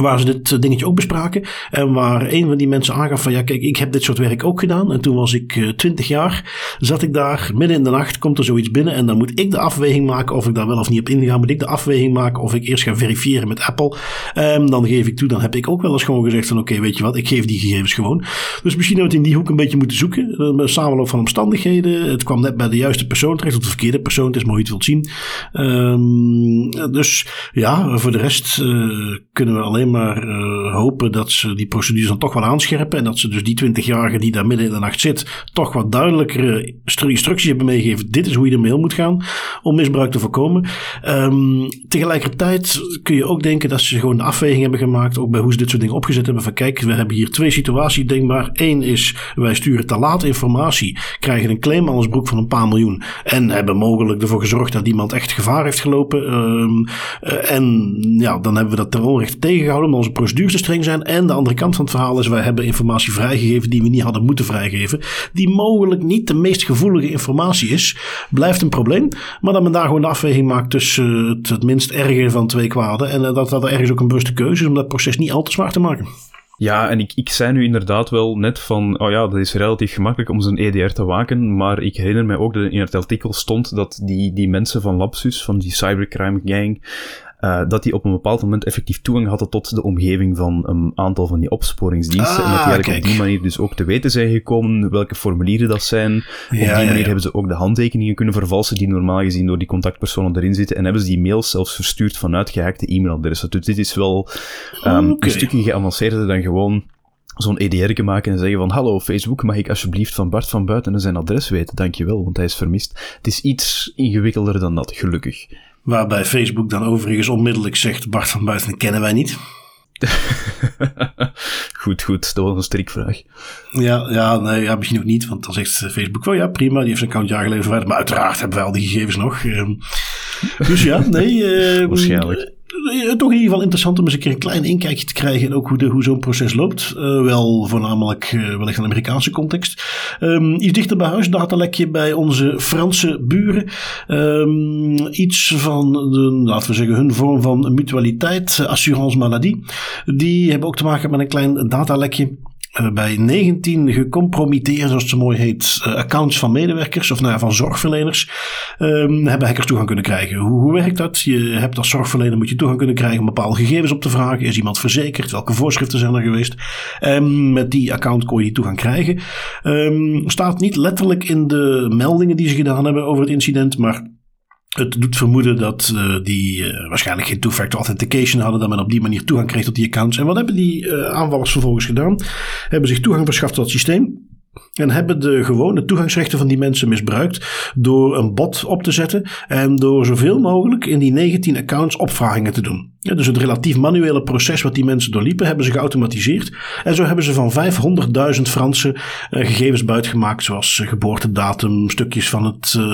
[SPEAKER 2] Waar ze dit eh, dingetje ook bespraken. En waar een van die mensen aangaf van ja, kijk, ik heb dit soort werk ook gedaan. En toen was ik uh, 20 jaar. Zat ik daar midden in de nacht, komt er zoiets binnen. En dan moet ik de afweging maken of ik daar wel of niet op inga. Moet ik de afweging maken of ik eerst ga verifiëren met Apple. Um, dan geef ik toe, dan heb ik ook wel eens gewoon gezegd van oké, weet je wat, ik geef die gegevens gewoon. Dus misschien hebben we het in die hoek een beetje moeten zoeken. Een samenloop van omstandigheden. Het kwam net bij de juiste persoon terecht, of de verkeerde persoon. Het is mooi het wilt zien. Um, dus ja, voor de rest uh, kunnen we alleen maar uh, hopen dat ze die procedures dan toch wel aanscherpen. En dat ze dus die 20-jarige die daar midden in de nacht zit, toch wat duidelijkere instructies hebben meegegeven. Dit is hoe je ermee om moet gaan om misbruik te voorkomen. Um, tegelijkertijd kun je ook denken dat ze gewoon de afweging hebben gemaakt, ook bij hoe ze dit soort dingen opgezet hebben. Van kijk, we hebben hier twee situaties denkbaar. Eén is, wij sturen te laat informatie, krijgen een claim ons broek van een paar miljoen. En hebben mogelijk ervoor gezorgd dat iemand echt gevaar heeft gelopen. Um, uh, en ja, dan hebben we dat ter onrecht tegengehouden omdat onze procedures te streng zijn. En de andere kant van het verhaal is, wij hebben informatie vrijgegeven die we niet hadden moeten vrijgeven. Die mogelijk niet de meest gevoelige informatie is. Blijft een probleem. Maar dat men daar gewoon de afweging maakt tussen het, het minst erge van twee kwaden. En dat dat er ergens ook een bewuste keuze is om dat proces niet al te zwaar te maken.
[SPEAKER 1] Ja, en ik, ik zei nu inderdaad wel net van, oh ja, dat is relatief gemakkelijk om zo'n EDR te waken, maar ik herinner me ook dat in het artikel stond dat die, die mensen van Lapsus, van die cybercrime gang, uh, dat die op een bepaald moment effectief toegang hadden tot de omgeving van een aantal van die opsporingsdiensten.
[SPEAKER 2] Ah,
[SPEAKER 1] en dat die
[SPEAKER 2] eigenlijk
[SPEAKER 1] op die manier dus ook te weten zijn gekomen welke formulieren dat zijn. op die manier
[SPEAKER 2] ja.
[SPEAKER 1] hebben ze ook de handtekeningen kunnen vervalsen die normaal gezien door die contactpersonen erin zitten. En hebben ze die mails zelfs verstuurd vanuit gehackte e-mailadressen. Dus dit is wel um,
[SPEAKER 2] Oké.
[SPEAKER 1] een stukje geavanceerder dan gewoon zo'n EDR maken en zeggen van hallo Facebook, mag ik alsjeblieft van Bart van Buiten zijn adres weten? Dankjewel, want hij is vermist. Het is iets ingewikkelder dan dat, gelukkig.
[SPEAKER 2] Waarbij Facebook dan overigens onmiddellijk zegt: Bart van Buiten kennen wij niet. *laughs*
[SPEAKER 1] goed, goed. Dat was een strikvraag.
[SPEAKER 2] Ja, ja, nee, ja, misschien ook niet. Want dan zegt Facebook: Oh ja, prima, die heeft zijn account jaar geleden verwijderd. Maar uiteraard hebben wij al die gegevens nog. Ehm, dus ja, nee. *laughs* ehm,
[SPEAKER 1] Waarschijnlijk.
[SPEAKER 2] Eh, toch in ieder geval interessant om eens een keer een klein inkijkje te krijgen in ook hoe, hoe zo'n proces loopt. Uh, wel voornamelijk uh, wellicht een Amerikaanse context. Um, iets dichter bij huis, datalekje bij onze Franse buren. Um, iets van, de, laten we zeggen, hun vorm van mutualiteit, assurance maladie. Die hebben ook te maken met een klein datalekje. Uh, bij 19 gecompromitteerde, zoals het zo mooi heet, uh, accounts van medewerkers of nou ja, van zorgverleners, um, hebben hackers toegang kunnen krijgen. Hoe, hoe werkt dat? Je hebt als zorgverlener moet je toegang kunnen krijgen om bepaalde gegevens op te vragen. Is iemand verzekerd? Welke voorschriften zijn er geweest? Um, met die account kon je toegang krijgen. Um, staat niet letterlijk in de meldingen die ze gedaan hebben over het incident, maar het doet vermoeden dat uh, die uh, waarschijnlijk geen two-factor authentication hadden, dat men op die manier toegang kreeg tot die accounts. En wat hebben die uh, aanvallers vervolgens gedaan? Hebben zich toegang verschaft tot het systeem. En hebben de gewone toegangsrechten van die mensen misbruikt door een bot op te zetten en door zoveel mogelijk in die 19 accounts opvragingen te doen. Dus het relatief manuele proces wat die mensen doorliepen, hebben ze geautomatiseerd. En zo hebben ze van 500.000 Fransen uh, gegevens buitgemaakt, zoals uh, geboortedatum, stukjes van het, uh,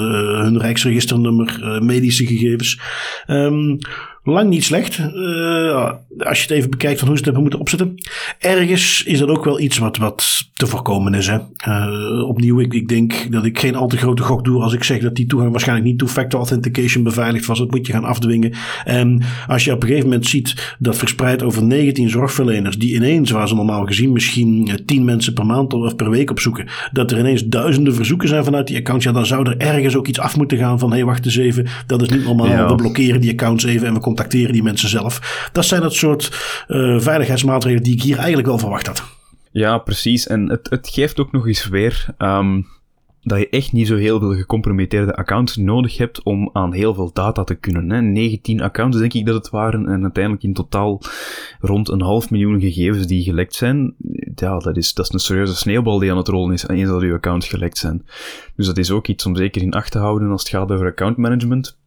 [SPEAKER 2] hun rijksregisternummer, medische gegevens. Um, lang niet slecht. Uh, als je het even bekijkt van hoe ze het hebben moeten opzetten. Ergens is dat ook wel iets wat, wat te voorkomen is. Hè. Uh, opnieuw, ik, ik denk dat ik geen al te grote gok doe als ik zeg dat die toegang waarschijnlijk niet two-factor authentication beveiligd was. Dat moet je gaan afdwingen. En als je op een gegeven moment ziet dat verspreid over 19 zorgverleners, die ineens, waar ze normaal gezien misschien 10 eh, mensen per maand of per week opzoeken, dat er ineens duizenden verzoeken zijn vanuit die accounts, ja, dan zou er ergens ook iets af moeten gaan van, hé, hey, wacht eens even, dat is niet normaal. We blokkeren die accounts even en we contacteren die mensen zelf. Dat zijn het soort uh, veiligheidsmaatregelen die ik hier eigenlijk wel verwacht had.
[SPEAKER 1] Ja, precies. En het, het geeft ook nog eens weer um, dat je echt niet zo heel veel gecompromitteerde accounts nodig hebt om aan heel veel data te kunnen. Hè. 19 accounts denk ik dat het waren en uiteindelijk in totaal rond een half miljoen gegevens die gelekt zijn. Ja, dat is, dat is een serieuze sneeuwbal die aan het rollen is eens dat uw accounts gelekt zijn. Dus dat is ook iets om zeker in acht te houden als het gaat over account management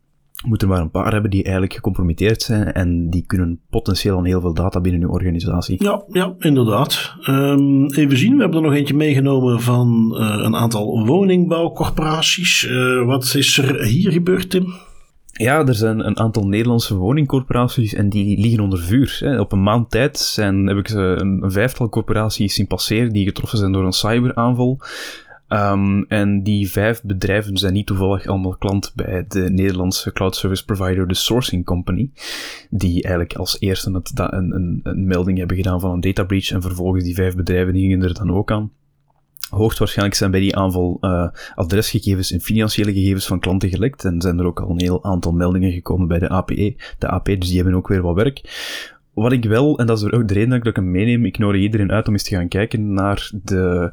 [SPEAKER 1] moeten maar een paar hebben die eigenlijk gecompromitteerd zijn en die kunnen potentieel aan heel veel data binnen uw organisatie.
[SPEAKER 2] Ja, ja inderdaad. Um, even zien, we hebben er nog eentje meegenomen van uh, een aantal woningbouwcorporaties. Uh, wat is er hier gebeurd, Tim?
[SPEAKER 1] Ja, er zijn een aantal Nederlandse woningcorporaties en die liggen onder vuur. Op een maand tijd zijn, heb ik een, een vijftal corporaties zien passeren die getroffen zijn door een cyberaanval. Um, en die vijf bedrijven zijn niet toevallig allemaal klant bij de Nederlandse cloud service provider, de Sourcing Company, die eigenlijk als eerste het een, een, een melding hebben gedaan van een data breach en vervolgens die vijf bedrijven gingen er dan ook aan. Hoogstwaarschijnlijk zijn bij die aanval uh, adresgegevens en financiële gegevens van klanten gelekt en zijn er ook al een heel aantal meldingen gekomen bij de APE. De AP, dus die hebben ook weer wat werk. Wat ik wel, en dat is ook de reden dat ik hem meeneem, ik nodig iedereen uit om eens te gaan kijken naar de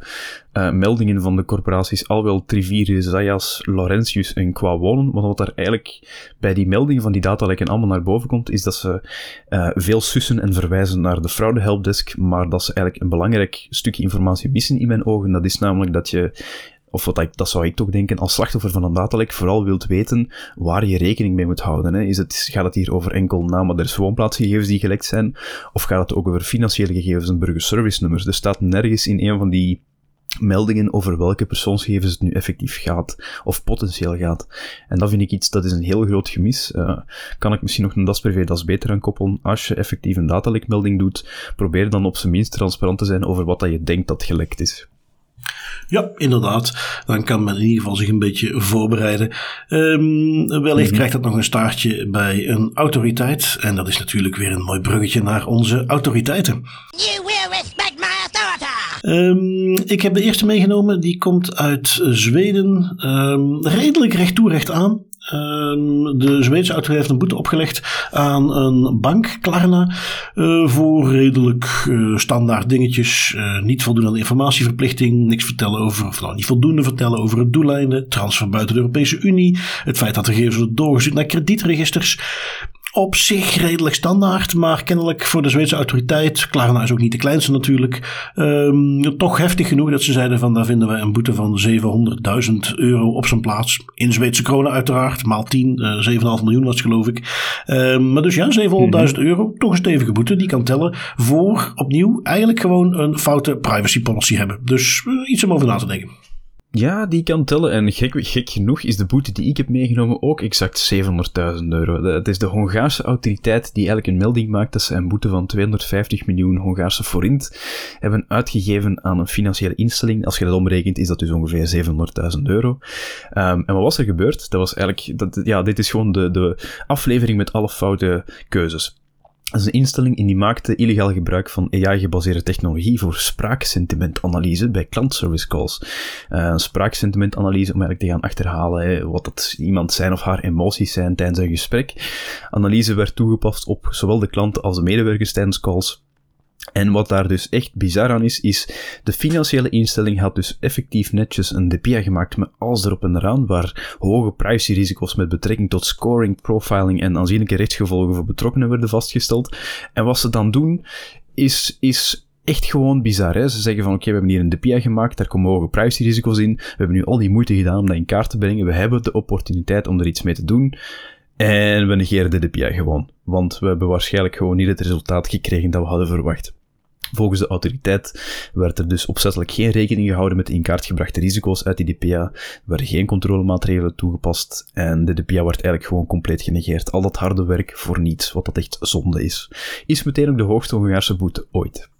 [SPEAKER 1] uh, meldingen van de corporaties Alwel, Triviri, Zayas, Laurentius en Qua Wonen. Want wat daar eigenlijk bij die meldingen van die datalekken allemaal naar boven komt, is dat ze uh, veel sussen en verwijzen naar de fraude helpdesk, maar dat ze eigenlijk een belangrijk stukje informatie missen in mijn ogen. Dat is namelijk dat je of wat ik, dat zou ik toch denken, als slachtoffer van een datalek vooral wilt weten waar je rekening mee moet houden. Hè. Is het, gaat het hier over enkel naam, woonplaatsgegevens die gelekt zijn, of gaat het ook over financiële gegevens en burgerservice nummers? Er staat nergens in een van die meldingen over welke persoonsgegevens het nu effectief gaat, of potentieel gaat. En dat vind ik iets, dat is een heel groot gemis. Uh, kan ik misschien nog een DAS privé DAS beter aan koppelen? Als je effectief een datalekmelding doet, probeer dan op zijn minst transparant te zijn over wat dat je denkt dat gelekt is.
[SPEAKER 2] Ja, inderdaad. Dan kan men in ieder geval zich een beetje voorbereiden. Um, wellicht mhm. krijgt dat nog een staartje bij een autoriteit. En dat is natuurlijk weer een mooi bruggetje naar onze autoriteiten. You will respect my authority. Um, ik heb de eerste meegenomen. Die komt uit Zweden. Um, redelijk recht toe, recht aan. Ehm, de Zweedse autoriteit heeft een boete opgelegd aan een bank, Klarna, uh, voor redelijk uh, standaard dingetjes. Uh, niet voldoen aan de informatieverplichting, niks vertellen over, of nou niet voldoende vertellen over het doeleinden, transfer buiten de Europese Unie, het feit dat de gegevens worden doorgestuurd naar kredietregisters op zich redelijk standaard, maar kennelijk voor de Zweedse autoriteit, Klarna is ook niet de kleinste natuurlijk, um, toch heftig genoeg dat ze zeiden van daar vinden we een boete van 700.000 euro op zijn plaats. In Zweedse kronen uiteraard, maal 10, uh, 7,5 miljoen was geloof ik. Um, maar dus ja, 700.000 mhm. euro, toch een stevige boete, die kan tellen voor opnieuw eigenlijk gewoon een foute privacy policy hebben. Dus uh, iets om over na te denken.
[SPEAKER 1] Ja, die kan tellen. En gek, gek genoeg is de boete die ik heb meegenomen ook exact 700.000 euro. Het is de Hongaarse autoriteit die eigenlijk een melding maakt dat ze een boete van 250 miljoen Hongaarse forint hebben uitgegeven aan een financiële instelling. Als je dat omrekent, is dat dus ongeveer 700.000 euro. Um, en wat was er gebeurd? Dat was eigenlijk, dat, ja, dit is gewoon de, de aflevering met alle foute keuzes. Dat is een instelling in die maakte illegaal gebruik van AI-gebaseerde technologie voor spraaksentimentanalyse bij klantservice calls. Uh, spraaksentimentanalyse om eigenlijk te gaan achterhalen wat dat iemand zijn of haar emoties zijn tijdens een gesprek. Analyse werd toegepast op zowel de klant als de medewerkers tijdens calls. En wat daar dus echt bizar aan is, is de financiële instelling had dus effectief netjes een DPA gemaakt met alles erop en eraan, waar hoge privacyrisico's met betrekking tot scoring, profiling en aanzienlijke rechtsgevolgen voor betrokkenen werden vastgesteld. En wat ze dan doen, is, is echt gewoon bizar. Hè? Ze zeggen van oké, we hebben hier een DPA gemaakt, daar komen hoge privacyrisico's in, we hebben nu al die moeite gedaan om dat in kaart te brengen, we hebben de opportuniteit om er iets mee te doen. En we negeren de DPI gewoon. Want we hebben waarschijnlijk gewoon niet het resultaat gekregen dat we hadden verwacht. Volgens de autoriteit werd er dus opzettelijk geen rekening gehouden met in kaart gebrachte risico's uit die DPA. Er werden geen controlemaatregelen toegepast en de DPA werd eigenlijk gewoon compleet genegeerd. Al dat harde werk voor niets, wat dat echt zonde is. Is meteen ook de hoogste Hongaarse boete ooit.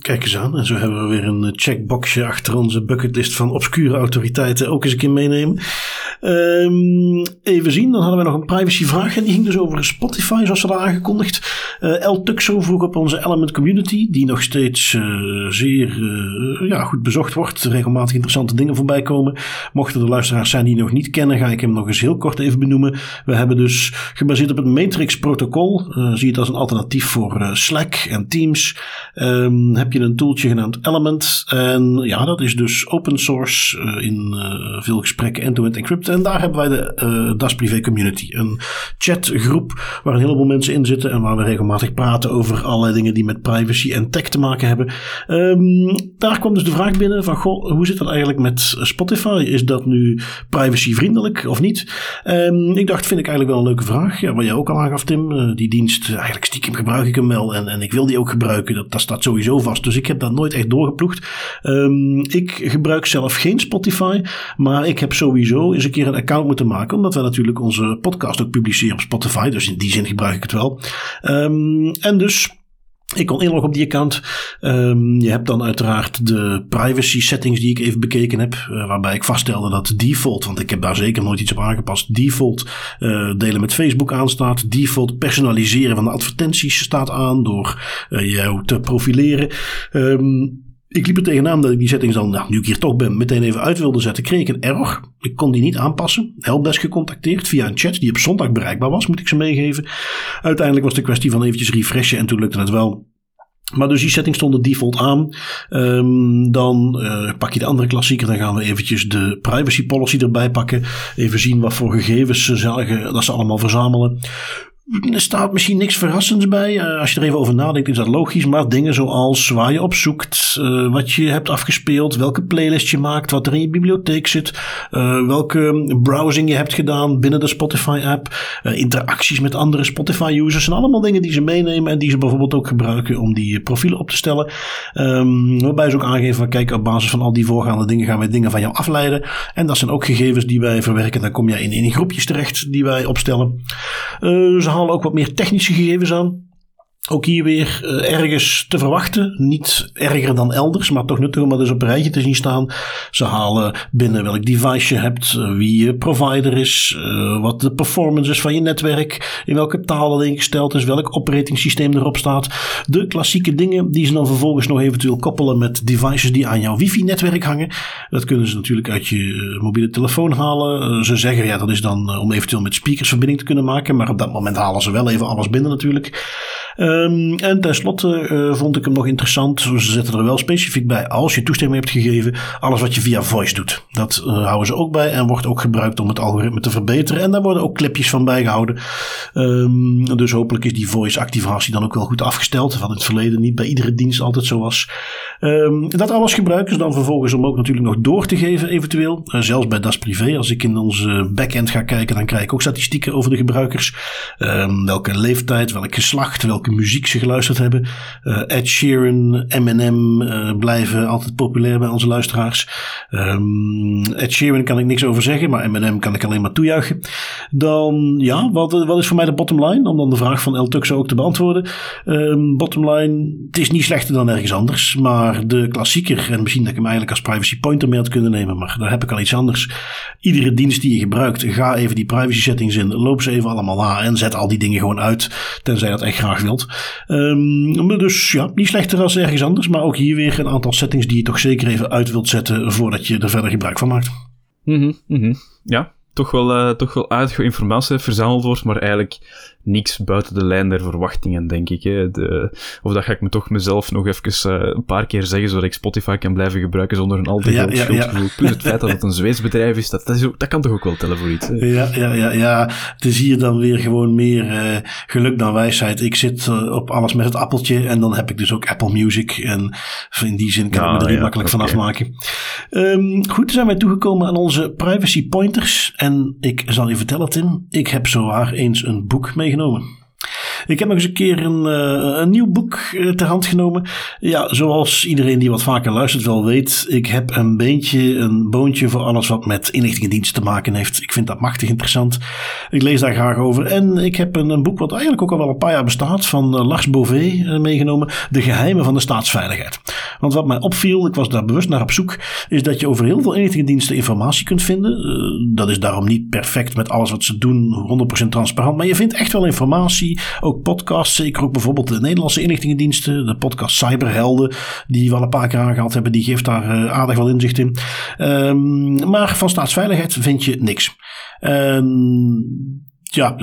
[SPEAKER 2] Kijk eens aan. En zo hebben we weer een eh, checkboxje achter onze bucketlist van obscure autoriteiten ook eens een keer meenemen. Um, even zien, dan hadden we nog een privacyvraag. En die ging dus over Spotify, zoals we daar aangekondigd. Uh, El Tuxo vroeg op onze Element Community, die nog steeds uh, zeer ja, goed bezocht wordt. Regelmatig interessante dingen voorbij komen. Mochten er luisteraars zijn die nog niet kennen, ga ik hem nog eens heel kort even benoemen. We hebben dus gebaseerd op het Matrix-protocol. zie het als een alternatief voor Slack en Teams. Um, heb je een tooltje genaamd Element. En ja, dat is dus open source in veel gesprekken end-to-end encrypted. En daar hebben wij de uh, Das Privé Community. Een chatgroep waar een heleboel mensen in zitten. En waar we regelmatig praten over allerlei dingen die met privacy en tech te maken hebben. Um, daar kwam dus de vraag binnen van, goh, hoe zit dat eigenlijk met Spotify? Is dat nu privacyvriendelijk of niet? Um, ik dacht, vind ik eigenlijk wel een leuke vraag. Ja, wat jij ook al aangaf, Tim. Die dienst, eigenlijk stiekem gebruik ik hem wel. En, en ik wil die ook gebruiken. Dat, dat staat sowieso vast. Dus ik heb dat nooit echt doorgeploegd. Um, ik gebruik zelf geen Spotify. Maar ik heb sowieso eens een keer een account moeten maken. Omdat we natuurlijk onze podcast ook publiceren op Spotify. Dus in die zin gebruik ik het wel. Um, en dus ik kon inloggen op die account. Um, je hebt dan uiteraard de privacy settings die ik even bekeken heb. Uh, waarbij ik vaststelde dat default, want ik heb daar zeker nooit iets op aangepast. Default uh, delen met Facebook aanstaat. Default personaliseren van de advertenties staat aan door uh, jou te profileren. Um, ik liep er tegenaan dat ik die settings dan, nou, nu ik hier toch ben, meteen even uit wilde zetten. Kreeg ik een error. Ik kon die niet aanpassen. Helpdesk gecontacteerd via een chat die op zondag bereikbaar was, moet ik ze meegeven. Uiteindelijk was de kwestie van eventjes refreshen en toen lukte het wel. Maar dus die setting stonden default aan. Um, dan uh, pak je de andere klassieker. Dan gaan we eventjes de privacy policy erbij pakken. Even zien wat voor gegevens ze dat ze allemaal verzamelen. Er staat misschien niks verrassends bij. Uh, als je er even over nadenkt, is dat logisch. Maar dingen zoals waar je op zoekt, uh, wat je hebt afgespeeld, welke playlist je maakt, wat er in je bibliotheek zit, uh, welke browsing je hebt gedaan binnen de Spotify-app, interacties met andere Spotify-users. zijn allemaal dingen die ze meenemen en die ze bijvoorbeeld ook gebruiken om die profielen op te stellen. Um, waarbij ze ook aangeven van kijk, op basis van al die voorgaande dingen gaan wij dingen van jou afleiden. En dat zijn ook gegevens die wij verwerken. Dan kom je in, in groepjes terecht die wij opstellen. ze ook wat meer technische gegevens aan. Ook hier weer uh, ergens te verwachten. Niet erger dan elders, maar toch nuttig om dat eens op een rijtje te zien staan. Ze halen binnen welk device je hebt, uh, wie je provider is, uh, wat de performance is van je netwerk, in welke taal dat ingesteld is, welk operating systeem erop staat. De klassieke dingen die ze dan vervolgens nog eventueel koppelen met devices die aan jouw wifi-netwerk hangen. Dat kunnen ze natuurlijk uit je mobiele telefoon halen. ze zeggen ja, dat is dan om eventueel met speakers verbinding te kunnen maken, maar op dat moment halen ze wel even alles binnen natuurlijk. Um, en tenslotte uh, vond ik hem nog interessant. Ze zetten er wel specifiek bij als je toestemming hebt gegeven. Alles wat je via voice doet. Dat uh, houden ze ook bij en wordt ook gebruikt om het algoritme te verbeteren. En daar worden ook clipjes van bijgehouden. Um, dus hopelijk is die voice activatie dan ook wel goed afgesteld. Wat in het verleden niet bij iedere dienst altijd zo was. Um, dat alles gebruiken ze dan vervolgens om ook natuurlijk nog door te geven eventueel. Uh, zelfs bij Das Privé. Als ik in onze backend ga kijken dan krijg ik ook statistieken over de gebruikers. welke leeftijd, welk geslacht, welke muziek ze geluisterd hebben. Uh, Ed Sheeran, Eminem uh, blijven altijd populair bij onze luisteraars. Um, Ed Sheeran kan ik niks over zeggen, maar Eminem kan ik alleen maar toejuichen. Dan, ja, wat, wat is voor mij de bottom line? Om dan de vraag van El Tuxo ook te beantwoorden. Um, bottom line, het is niet slechter dan ergens anders. Maar de klassieker, en misschien dat ik hem eigenlijk als privacy pointer mee had kunnen nemen, maar daar heb ik al iets anders. Iedere dienst die je gebruikt, ga even die privacy settings in, loop ze even allemaal na en zet al die dingen gewoon uit, tenzij dat echt graag wilt. Um, dus ja, niet slechter als ergens anders. Maar ook hier weer een aantal settings die je toch zeker even uit wilt zetten voordat je er verder gebruik van maakt.
[SPEAKER 1] Mm -hmm, Ja, toch wel, uh, toch wel aardige informatie verzameld wordt, maar eigenlijk niks buiten de lijn der verwachtingen, denk ik. Hè. De, of dat ga ik me toch mezelf nog even uh, een paar keer zeggen, zodat ik Spotify kan blijven gebruiken zonder een al te groot ja, schuldgevoel. Ja. Plus het feit dat het een Zweeds bedrijf is, dat, dat, is ook, dat, kan toch ook wel tellen voor iets. Hè?
[SPEAKER 2] Ja, ja, ja, ja. Het is hier dan weer gewoon meer uh, geluk dan wijsheid. Ik zit uh, op alles met het appeltje en dan heb ik dus ook Apple Music. En in die zin kan ik me er ja, makkelijk okay. van afmaken. Um, goed, zijn wij toegekomen aan onze privacy pointers. En ik zal je vertellen, Tim, ik heb zowaar eens een boek meegenomen. Ik heb nog eens een keer een, een nieuw boek uh, ter hand genomen. Ja, zoals iedereen die wat vaker luistert wel weet, ik heb een beentje, een boontje voor alles wat met inlichtingendienst te maken heeft. Ik vind dat machtig interessant. Ik lees daar graag over. En ik heb een, een boek wat eigenlijk ook al wel een paar jaar bestaat, van uh, Lars Bové meegenomen. De geheimen van de staatsveiligheid. Want wat mij opviel, ik was daar bewust naar op zoek, is dat je over heel veel inlichtingendiensten informatie kunt vinden. dat is daarom niet perfect met alles wat ze doen, 100% transparant. Maar je vindt echt wel informatie. Ook podcasts, zeker ook bijvoorbeeld de Nederlandse inlichtingendiensten. De podcast Cyberhelden, die we al een paar keer aangehaald hebben. Die geeft daar uh, aardig wel inzicht in. Um, maar van staatsveiligheid vind je niks. Um, ja,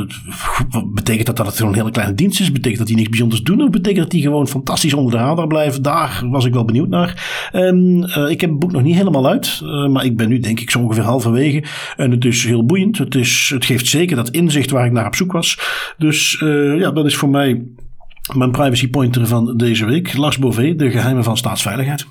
[SPEAKER 2] betekent dat dat het gewoon een hele kleine dienst is? Betekent dat die niks bijzonders doen? Of betekent dat die gewoon fantastisch onder de radar blijven? Daar was ik wel benieuwd naar. Um, ik heb het boek nog niet helemaal uit. Uh, maar ik ben nu denk ik zo ongeveer halverwege. En het is heel boeiend. Het, is, het geeft zeker dat inzicht waar ik naar op zoek was. Dus uh, ja, dat is voor mij mijn privacy pointer van deze week. Lars Bové, de geheimen van staatsveiligheid.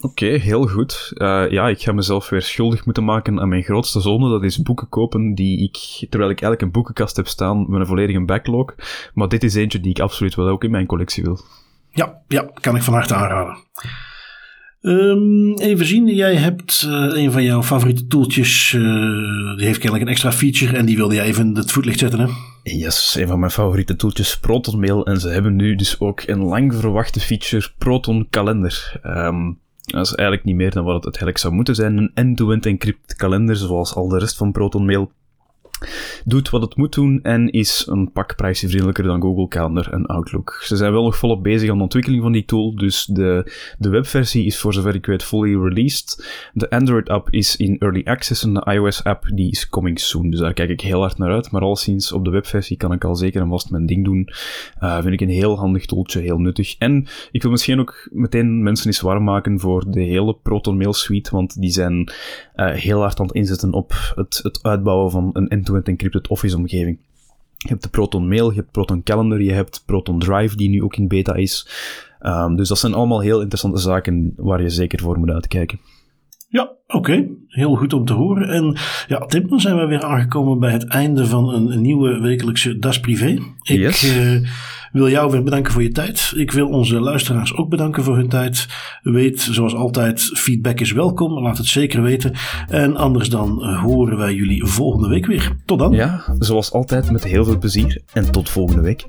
[SPEAKER 1] Oké, okay, heel goed. Uh, ja, ik ga mezelf weer schuldig moeten maken aan mijn grootste zonde. Dat is boeken kopen die ik, terwijl ik eigenlijk een boekenkast heb staan met een volledige backlog. Maar dit is eentje die ik absoluut wel ook in mijn collectie wil.
[SPEAKER 2] Ja, ja kan ik van harte aanraden. Um, even zien, jij hebt uh, een van jouw favoriete tooltjes. Uh, die heeft kennelijk een extra feature en die wilde jij even in het voetlicht zetten, hè?
[SPEAKER 1] Yes, een van mijn favoriete tooltjes, Proton Mail. En ze hebben nu dus ook een lang verwachte feature, Proton Kalender. Um, dat is eigenlijk niet meer dan wat het eigenlijk zou moeten zijn. Een end-to-end encrypt kalender, zoals al de rest van ProtonMail doet wat het moet doen en is een pak privacyvriendelijker dan Google Calendar en Outlook. Ze zijn wel nog volop bezig aan de ontwikkeling van die tool, dus de, de webversie is voor zover ik weet fully released. De Android-app is in early access en de iOS-app die is coming soon, dus daar kijk ik heel hard naar uit. Maar al sinds op de webversie kan ik al zeker en vast mijn ding doen. Uh, vind ik een heel handig tooltje, heel nuttig. En ik wil misschien ook meteen mensen eens warm maken voor de hele Proton Mail suite, want die zijn uh, heel hard aan het inzetten op het, het uitbouwen van een end-to-end encrypted Office-omgeving. Je hebt de Proton Mail, je hebt Proton Calendar, je hebt Proton Drive, die nu ook in beta is. Um, dus dat zijn allemaal heel interessante zaken waar je zeker voor moet uitkijken.
[SPEAKER 2] Ja, oké. Heel goed om te horen. En ja, Tim, dan zijn we weer aangekomen bij het einde van een, een nieuwe wekelijkse Das Privé. Ik yes. uh, wil jou weer bedanken voor je tijd. Ik wil onze luisteraars ook bedanken voor hun tijd. Weet, zoals altijd, feedback is welkom. Laat het zeker weten. En anders dan horen wij jullie volgende week weer. Tot dan.
[SPEAKER 1] Ja, zoals altijd met heel veel plezier. En tot volgende week.